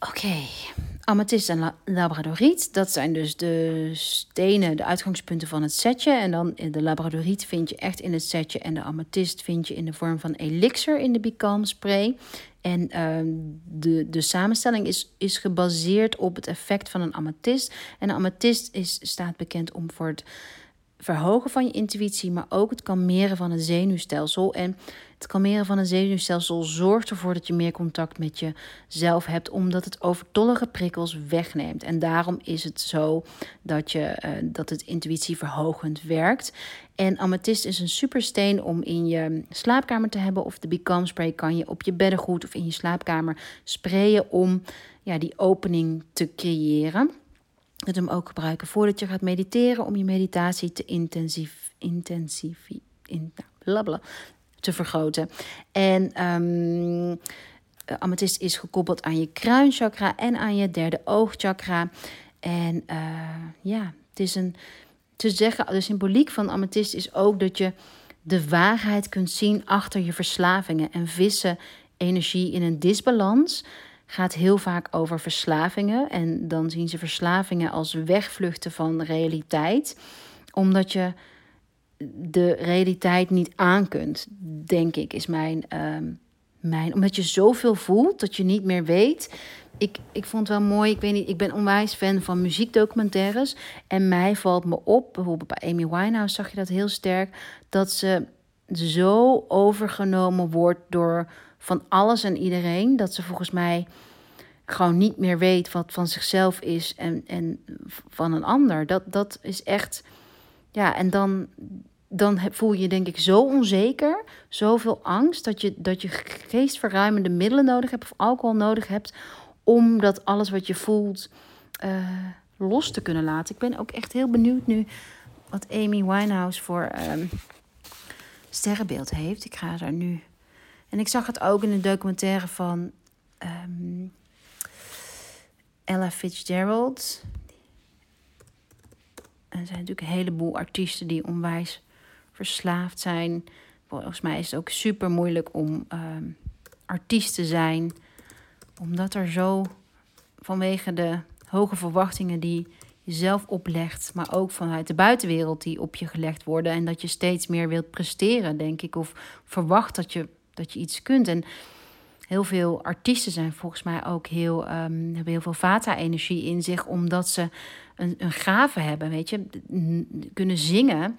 Oké, okay. en labradoriet, dat zijn dus de stenen, de uitgangspunten van het setje. En dan de labradoriet vind je echt in het setje en de amethyst vind je in de vorm van elixir in de Becalm spray. En uh, de, de samenstelling is, is gebaseerd op het effect van een amethyst. En een amethyst is, staat bekend om voor het verhogen van je intuïtie, maar ook het kalmeren van het zenuwstelsel. En het kalmeren van het zenuwstelsel zorgt ervoor dat je meer contact met jezelf hebt, omdat het overtollige prikkels wegneemt. En daarom is het zo dat, je, uh, dat het intuïtieverhogend werkt. En amethyst is een supersteen om in je slaapkamer te hebben. Of de Become Spray kan je op je beddengoed of in je slaapkamer sprayen om ja, die opening te creëren. Kunt hem ook gebruiken voordat je gaat mediteren om je meditatie te intensief, intensief in, nou, te vergroten. En um, amethyst is gekoppeld aan je kruinchakra en aan je derde oogchakra. En uh, ja, het is een te zeggen, de symboliek van amethyst is ook dat je de waarheid kunt zien achter je verslavingen en vissen energie in een disbalans gaat heel vaak over verslavingen. En dan zien ze verslavingen als wegvluchten van realiteit. Omdat je de realiteit niet aan kunt, denk ik, is mijn, uh, mijn. Omdat je zoveel voelt dat je niet meer weet. Ik, ik vond het wel mooi, ik weet niet, ik ben onwijs fan van muziekdocumentaires. En mij valt me op, bijvoorbeeld bij Amy Winehouse zag je dat heel sterk, dat ze zo overgenomen wordt door van alles en iedereen. Dat ze volgens mij gewoon niet meer weet wat van zichzelf is en, en van een ander. Dat, dat is echt. Ja, en dan, dan voel je denk ik zo onzeker, zoveel angst, dat je, dat je geestverruimende middelen nodig hebt of alcohol nodig hebt om dat alles wat je voelt uh, los te kunnen laten. Ik ben ook echt heel benieuwd nu wat Amy Winehouse voor um, sterrenbeeld heeft. Ik ga daar nu. En ik zag het ook in de documentaire van um, Ella Fitzgerald. En er zijn natuurlijk een heleboel artiesten die onwijs verslaafd zijn. Volgens mij is het ook super moeilijk om um, artiest te zijn. Omdat er zo vanwege de hoge verwachtingen die je zelf oplegt, maar ook vanuit de buitenwereld die op je gelegd worden. En dat je steeds meer wilt presteren, denk ik. Of verwacht dat je, dat je iets kunt. En heel veel artiesten zijn volgens mij ook heel, um, hebben heel veel vata-energie in zich, omdat ze een, een gave hebben. Weet je, kunnen zingen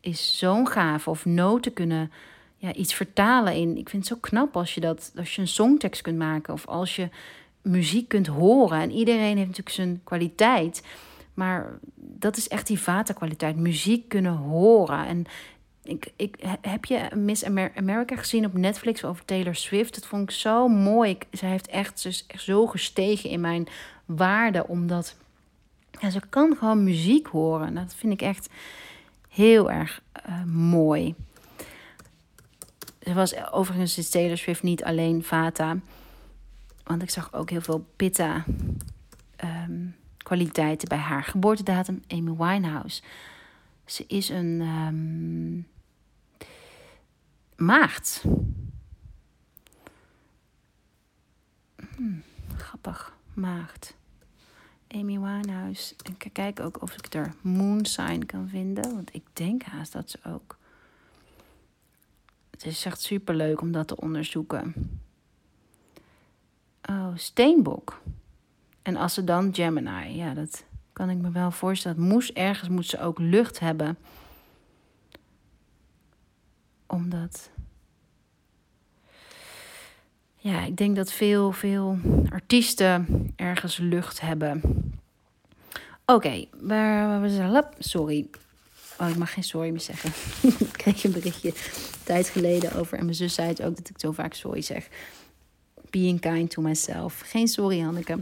is zo'n gave. Of noten kunnen ja, iets vertalen in. Ik vind het zo knap als je dat, als je een songtekst kunt maken of als je muziek kunt horen. En iedereen heeft natuurlijk zijn kwaliteit. Maar dat is echt die vata-kwaliteit. Muziek kunnen horen. En ik, ik, heb je Miss America gezien op Netflix over Taylor Swift? Dat vond ik zo mooi. Zij heeft echt, ze echt zo gestegen in mijn waarde. Omdat ja, ze kan gewoon muziek horen. Dat vind ik echt heel erg uh, mooi. Er was overigens is Taylor Swift niet alleen Vata. Want ik zag ook heel veel pitta ehm, kwaliteiten bij haar geboortedatum. Amy Winehouse. Ze is een um, maagd. Hmm, grappig, maagd. Amy Winehouse. En kijk ook of ik er moon sign kan vinden. Want ik denk haast dat ze ook. Het is echt super leuk om dat te onderzoeken. Oh, steenbok. En als ze dan Gemini. Ja, dat kan ik me wel voorstellen. Moest, ergens moet ze ook lucht hebben. Omdat. Ja, ik denk dat veel, veel artiesten ergens lucht hebben. Oké, waar zijn. Sorry. Oh, ik mag geen sorry meer zeggen. *laughs* ik kreeg een berichtje tijd geleden over. En mijn zus zei het ook dat ik zo vaak sorry zeg. Being kind to myself. Geen sorry, Hanneke.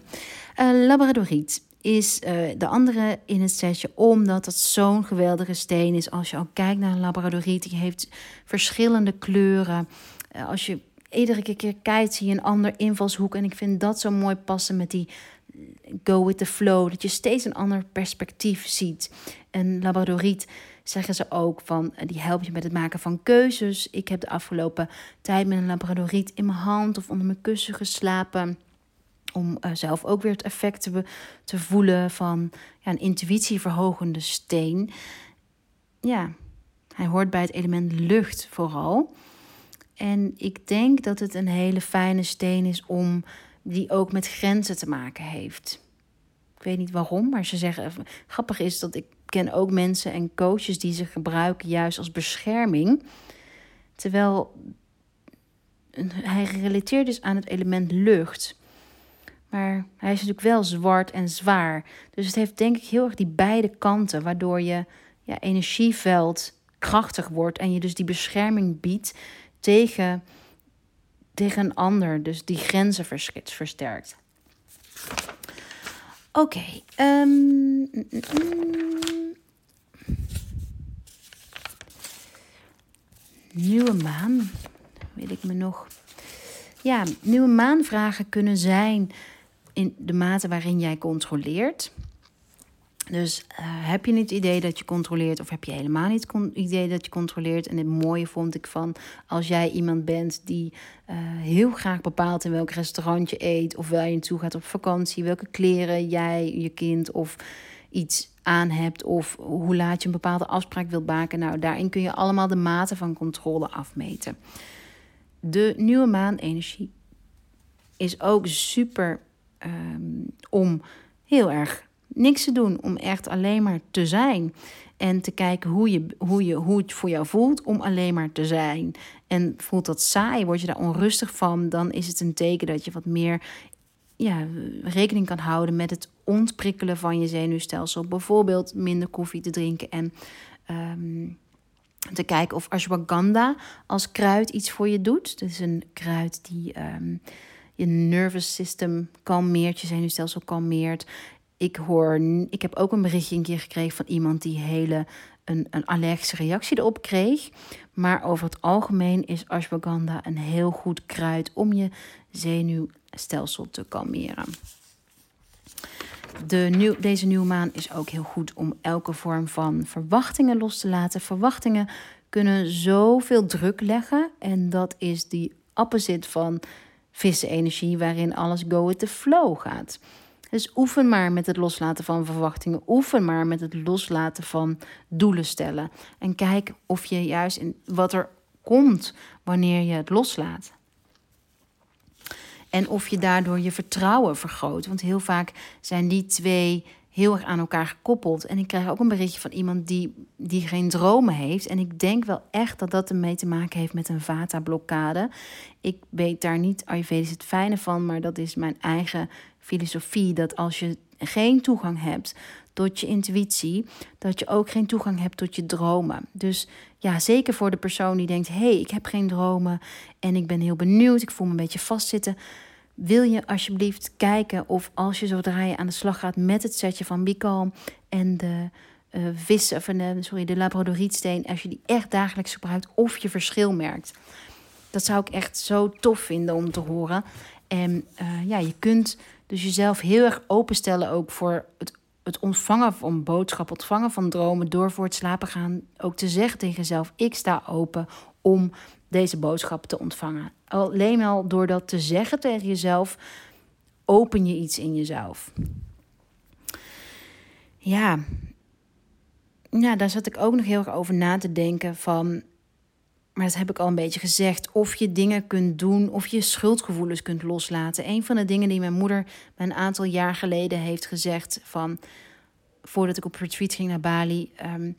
Uh, Labradoriet is uh, de andere in het setje, omdat het zo'n geweldige steen is. Als je ook kijkt naar een labradoriet, die heeft verschillende kleuren. Uh, als je iedere keer kijkt, zie je een ander invalshoek. En ik vind dat zo mooi passen met die go with the flow. Dat je steeds een ander perspectief ziet. En labradoriet zeggen ze ook van, die helpt je met het maken van keuzes. Ik heb de afgelopen tijd met een labradoriet in mijn hand of onder mijn kussen geslapen om uh, zelf ook weer het effect te, te voelen van ja, een intuïtieverhogende steen. Ja, hij hoort bij het element lucht vooral. En ik denk dat het een hele fijne steen is om die ook met grenzen te maken heeft. Ik weet niet waarom, maar ze zeggen. Grappig is dat ik ken ook mensen en coaches die ze gebruiken juist als bescherming. Terwijl hij gerelateerd is aan het element lucht. Maar hij is natuurlijk wel zwart en zwaar. Dus het heeft denk ik heel erg die beide kanten, waardoor je ja, energieveld krachtig wordt en je dus die bescherming biedt tegen, tegen een ander. Dus die grenzen versterkt. Oké. Um, mm, mm, mm. Nieuwe maan. Weet ik me nog. Ja, nieuwe maanvragen kunnen zijn in de mate waarin jij controleert. Dus uh, heb je niet het idee dat je controleert, of heb je helemaal niet het idee dat je controleert? En het mooie vond ik van als jij iemand bent die uh, heel graag bepaalt in welk restaurant je eet, of waar je naartoe gaat op vakantie, welke kleren jij, je kind of iets aan hebt, of hoe laat je een bepaalde afspraak wilt maken. Nou, daarin kun je allemaal de mate van controle afmeten. De nieuwe maanenergie is ook super um, om heel erg niks te doen, om echt alleen maar te zijn. En te kijken hoe, je, hoe, je, hoe het voor jou voelt om alleen maar te zijn. En voelt dat saai, word je daar onrustig van, dan is het een teken dat je wat meer ja, rekening kan houden met het ontprikkelen van je zenuwstelsel. Bijvoorbeeld minder koffie te drinken en um, te kijken of ashwagandha als kruid iets voor je doet. Het is een kruid die um, je nervous system kalmeert, je zenuwstelsel kalmeert. Ik hoor, ik heb ook een berichtje een keer gekregen van iemand die hele een, een allergische reactie erop kreeg. Maar over het algemeen is ashwagandha een heel goed kruid om je zenuwstelsel te kalmeren. De nieuw, deze nieuwe maan is ook heel goed om elke vorm van verwachtingen los te laten. Verwachtingen kunnen zoveel druk leggen. En dat is die opposite van vissen-energie, waarin alles go with the flow gaat. Dus oefen maar met het loslaten van verwachtingen. Oefen maar met het loslaten van doelen stellen. En kijk of je juist in wat er komt wanneer je het loslaat. En of je daardoor je vertrouwen vergroot. Want heel vaak zijn die twee heel erg aan elkaar gekoppeld. En ik krijg ook een berichtje van iemand die, die geen dromen heeft. En ik denk wel echt dat dat ermee te maken heeft met een vata-blokkade. Ik weet daar niet Ayurvedisch het fijne van, maar dat is mijn eigen filosofie. Dat als je geen toegang hebt tot je intuïtie, dat je ook geen toegang hebt tot je dromen. Dus ja, zeker voor de persoon die denkt: hé, hey, ik heb geen dromen en ik ben heel benieuwd, ik voel me een beetje vastzitten wil je alsjeblieft kijken of als je zodra je aan de slag gaat met het setje van Bicalm en de uh, vissen, de, sorry, de labradorietsteen, als je die echt dagelijks gebruikt, of je verschil merkt. Dat zou ik echt zo tof vinden om te horen. En uh, ja, je kunt dus jezelf heel erg openstellen ook voor het, het ontvangen van boodschap, ontvangen van dromen, door voor het slapen gaan ook te zeggen tegen jezelf: ik sta open om deze boodschap te ontvangen. Alleen al door dat te zeggen tegen jezelf, open je iets in jezelf. Ja, ja, daar zat ik ook nog heel erg over na te denken van maar dat heb ik al een beetje gezegd. Of je dingen kunt doen, of je schuldgevoelens kunt loslaten. Een van de dingen die mijn moeder me een aantal jaar geleden heeft gezegd: van voordat ik op retreat ging naar Bali. Ehm,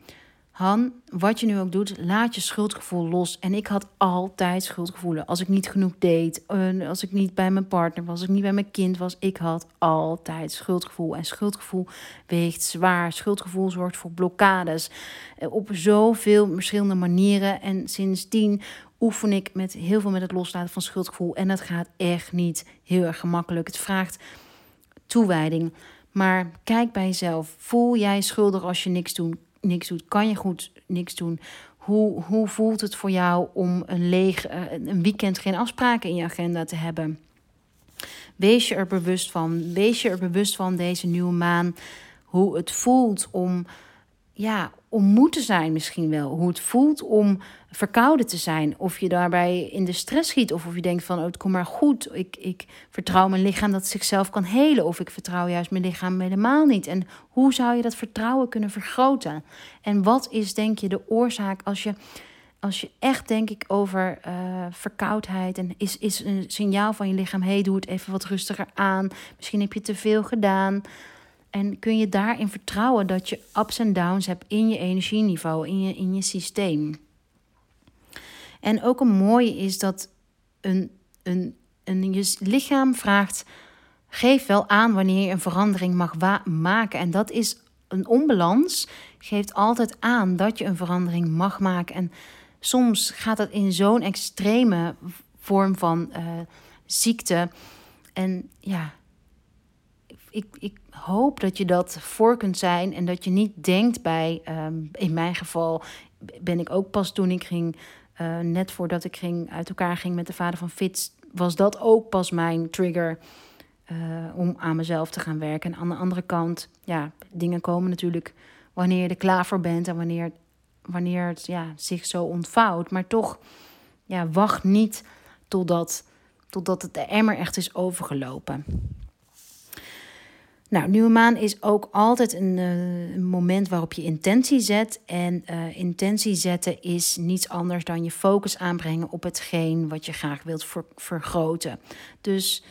Han, wat je nu ook doet, laat je schuldgevoel los. En ik had altijd schuldgevoelen. Als ik niet genoeg deed, als ik niet bij mijn partner was, als ik niet bij mijn kind was, ik had altijd schuldgevoel. En schuldgevoel weegt zwaar. Schuldgevoel zorgt voor blokkades eh, op zoveel verschillende manieren. En sindsdien oefen ik met heel veel met het loslaten van schuldgevoel. En dat gaat echt niet heel erg gemakkelijk. Het vraagt toewijding. Maar kijk bij jezelf. Voel jij schuldig als je niks doet? Niks doet? Kan je goed niks doen? Hoe, hoe voelt het voor jou om een leeg eh, een weekend geen afspraken in je agenda te hebben? Wees je er bewust van. Wees je er bewust van deze nieuwe maan. Hoe het voelt om ja, om moe te zijn misschien wel. Hoe het voelt om verkouden te zijn. Of je daarbij in de stress schiet. Of of je denkt van, oh, het komt maar goed. Ik, ik vertrouw mijn lichaam dat zichzelf kan helen. Of ik vertrouw juist mijn lichaam helemaal niet. En hoe zou je dat vertrouwen kunnen vergroten? En wat is denk je de oorzaak als je... Als je echt, denk ik, over uh, verkoudheid en is, is een signaal van je lichaam: hey, doe het even wat rustiger aan. Misschien heb je te veel gedaan. En kun je daarin vertrouwen dat je ups en downs hebt in je energieniveau, in je, in je systeem. En ook een mooie is dat een, een, een, je lichaam vraagt, geef wel aan wanneer je een verandering mag maken. En dat is een onbalans, geeft altijd aan dat je een verandering mag maken. En soms gaat dat in zo'n extreme vorm van uh, ziekte. En ja, ik, ik hoop dat je dat voor kunt zijn en dat je niet denkt bij, ehm, in mijn geval ben ik ook pas toen ik ging, uh, net voordat ik ging, uit elkaar ging met de vader van Fitz, was dat ook pas mijn trigger uh, om aan mezelf te gaan werken. En aan de andere kant, ja, dingen komen natuurlijk wanneer je er klaar voor bent en wanneer, wanneer het ja, zich zo ontvouwt. Maar toch, ja, wacht niet totdat, totdat het de emmer echt is overgelopen. Nou, nieuwe maan is ook altijd een, uh, moment waarop je intentie zet. En uh, intentie zetten is niets anders dan je focus aanbrengen op hetgeen wat je graag wilt vergroten. Dus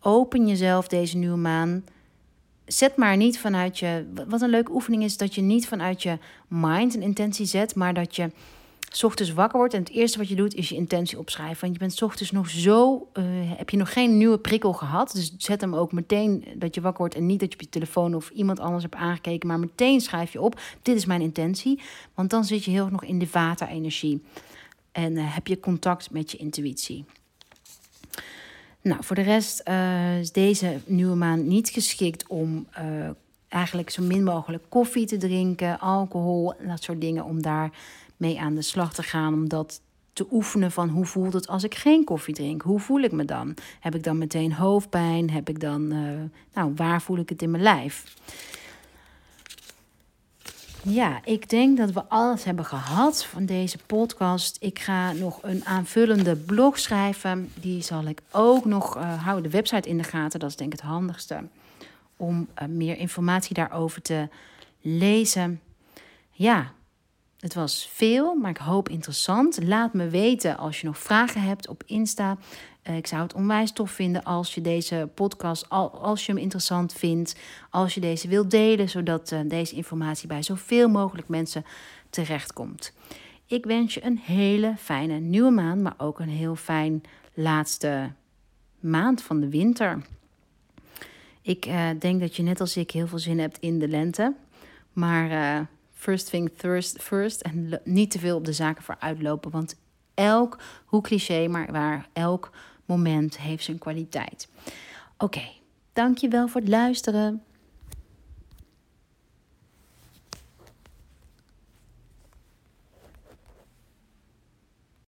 open jezelf deze nieuwe maan. Zet maar niet vanuit je. Wat een leuke oefening is dat je niet vanuit je mind een intentie zet, maar dat je s ochtends wakker wordt en het eerste wat je doet is je intentie opschrijven. Want je bent s ochtends nog zo, uh, heb je nog geen nieuwe prikkel gehad. Dus zet hem ook meteen dat je wakker wordt en niet dat je op je telefoon of iemand anders hebt aangekeken, maar meteen schrijf je op, dit is mijn intentie. Want dan zit je heel nog in de vata-energie en uh, heb je contact met je intuïtie. Nou, voor de rest uh, is deze nieuwe maan niet geschikt om eigenlijk zo min mogelijk koffie te drinken, alcohol, dat soort dingen, om daar mee aan de slag te gaan. Om dat te oefenen van hoe voelt het als ik geen koffie drink? Hoe voel ik me dan? Heb ik dan meteen hoofdpijn? Heb ik dan, uh, nou, waar voel ik het in mijn lijf? Ja, ik denk dat we alles hebben gehad van deze podcast. Ik ga nog een aanvullende blog schrijven. Die zal ik ook nog uh, houden. De website in de gaten, dat is denk ik het handigste. Om uh, meer informatie daarover te lezen. Ja, het was veel, maar ik hoop interessant. Laat me weten als je nog vragen hebt op Insta. Uh, ik zou het onwijs tof vinden als je deze podcast, als je hem interessant vindt, als je deze wilt delen, zodat uh, deze informatie bij zoveel mogelijk mensen terechtkomt. Ik wens je een hele fijne nieuwe maand, maar ook een heel fijn laatste maand van de winter. Ik uh, denk dat je net als ik heel veel zin hebt in de lente. Maar first thing first, first en niet te veel op de zaken voor uitlopen. Want elk, hoe cliché, maar waar, elk moment heeft zijn kwaliteit. Oké, dankjewel voor het luisteren.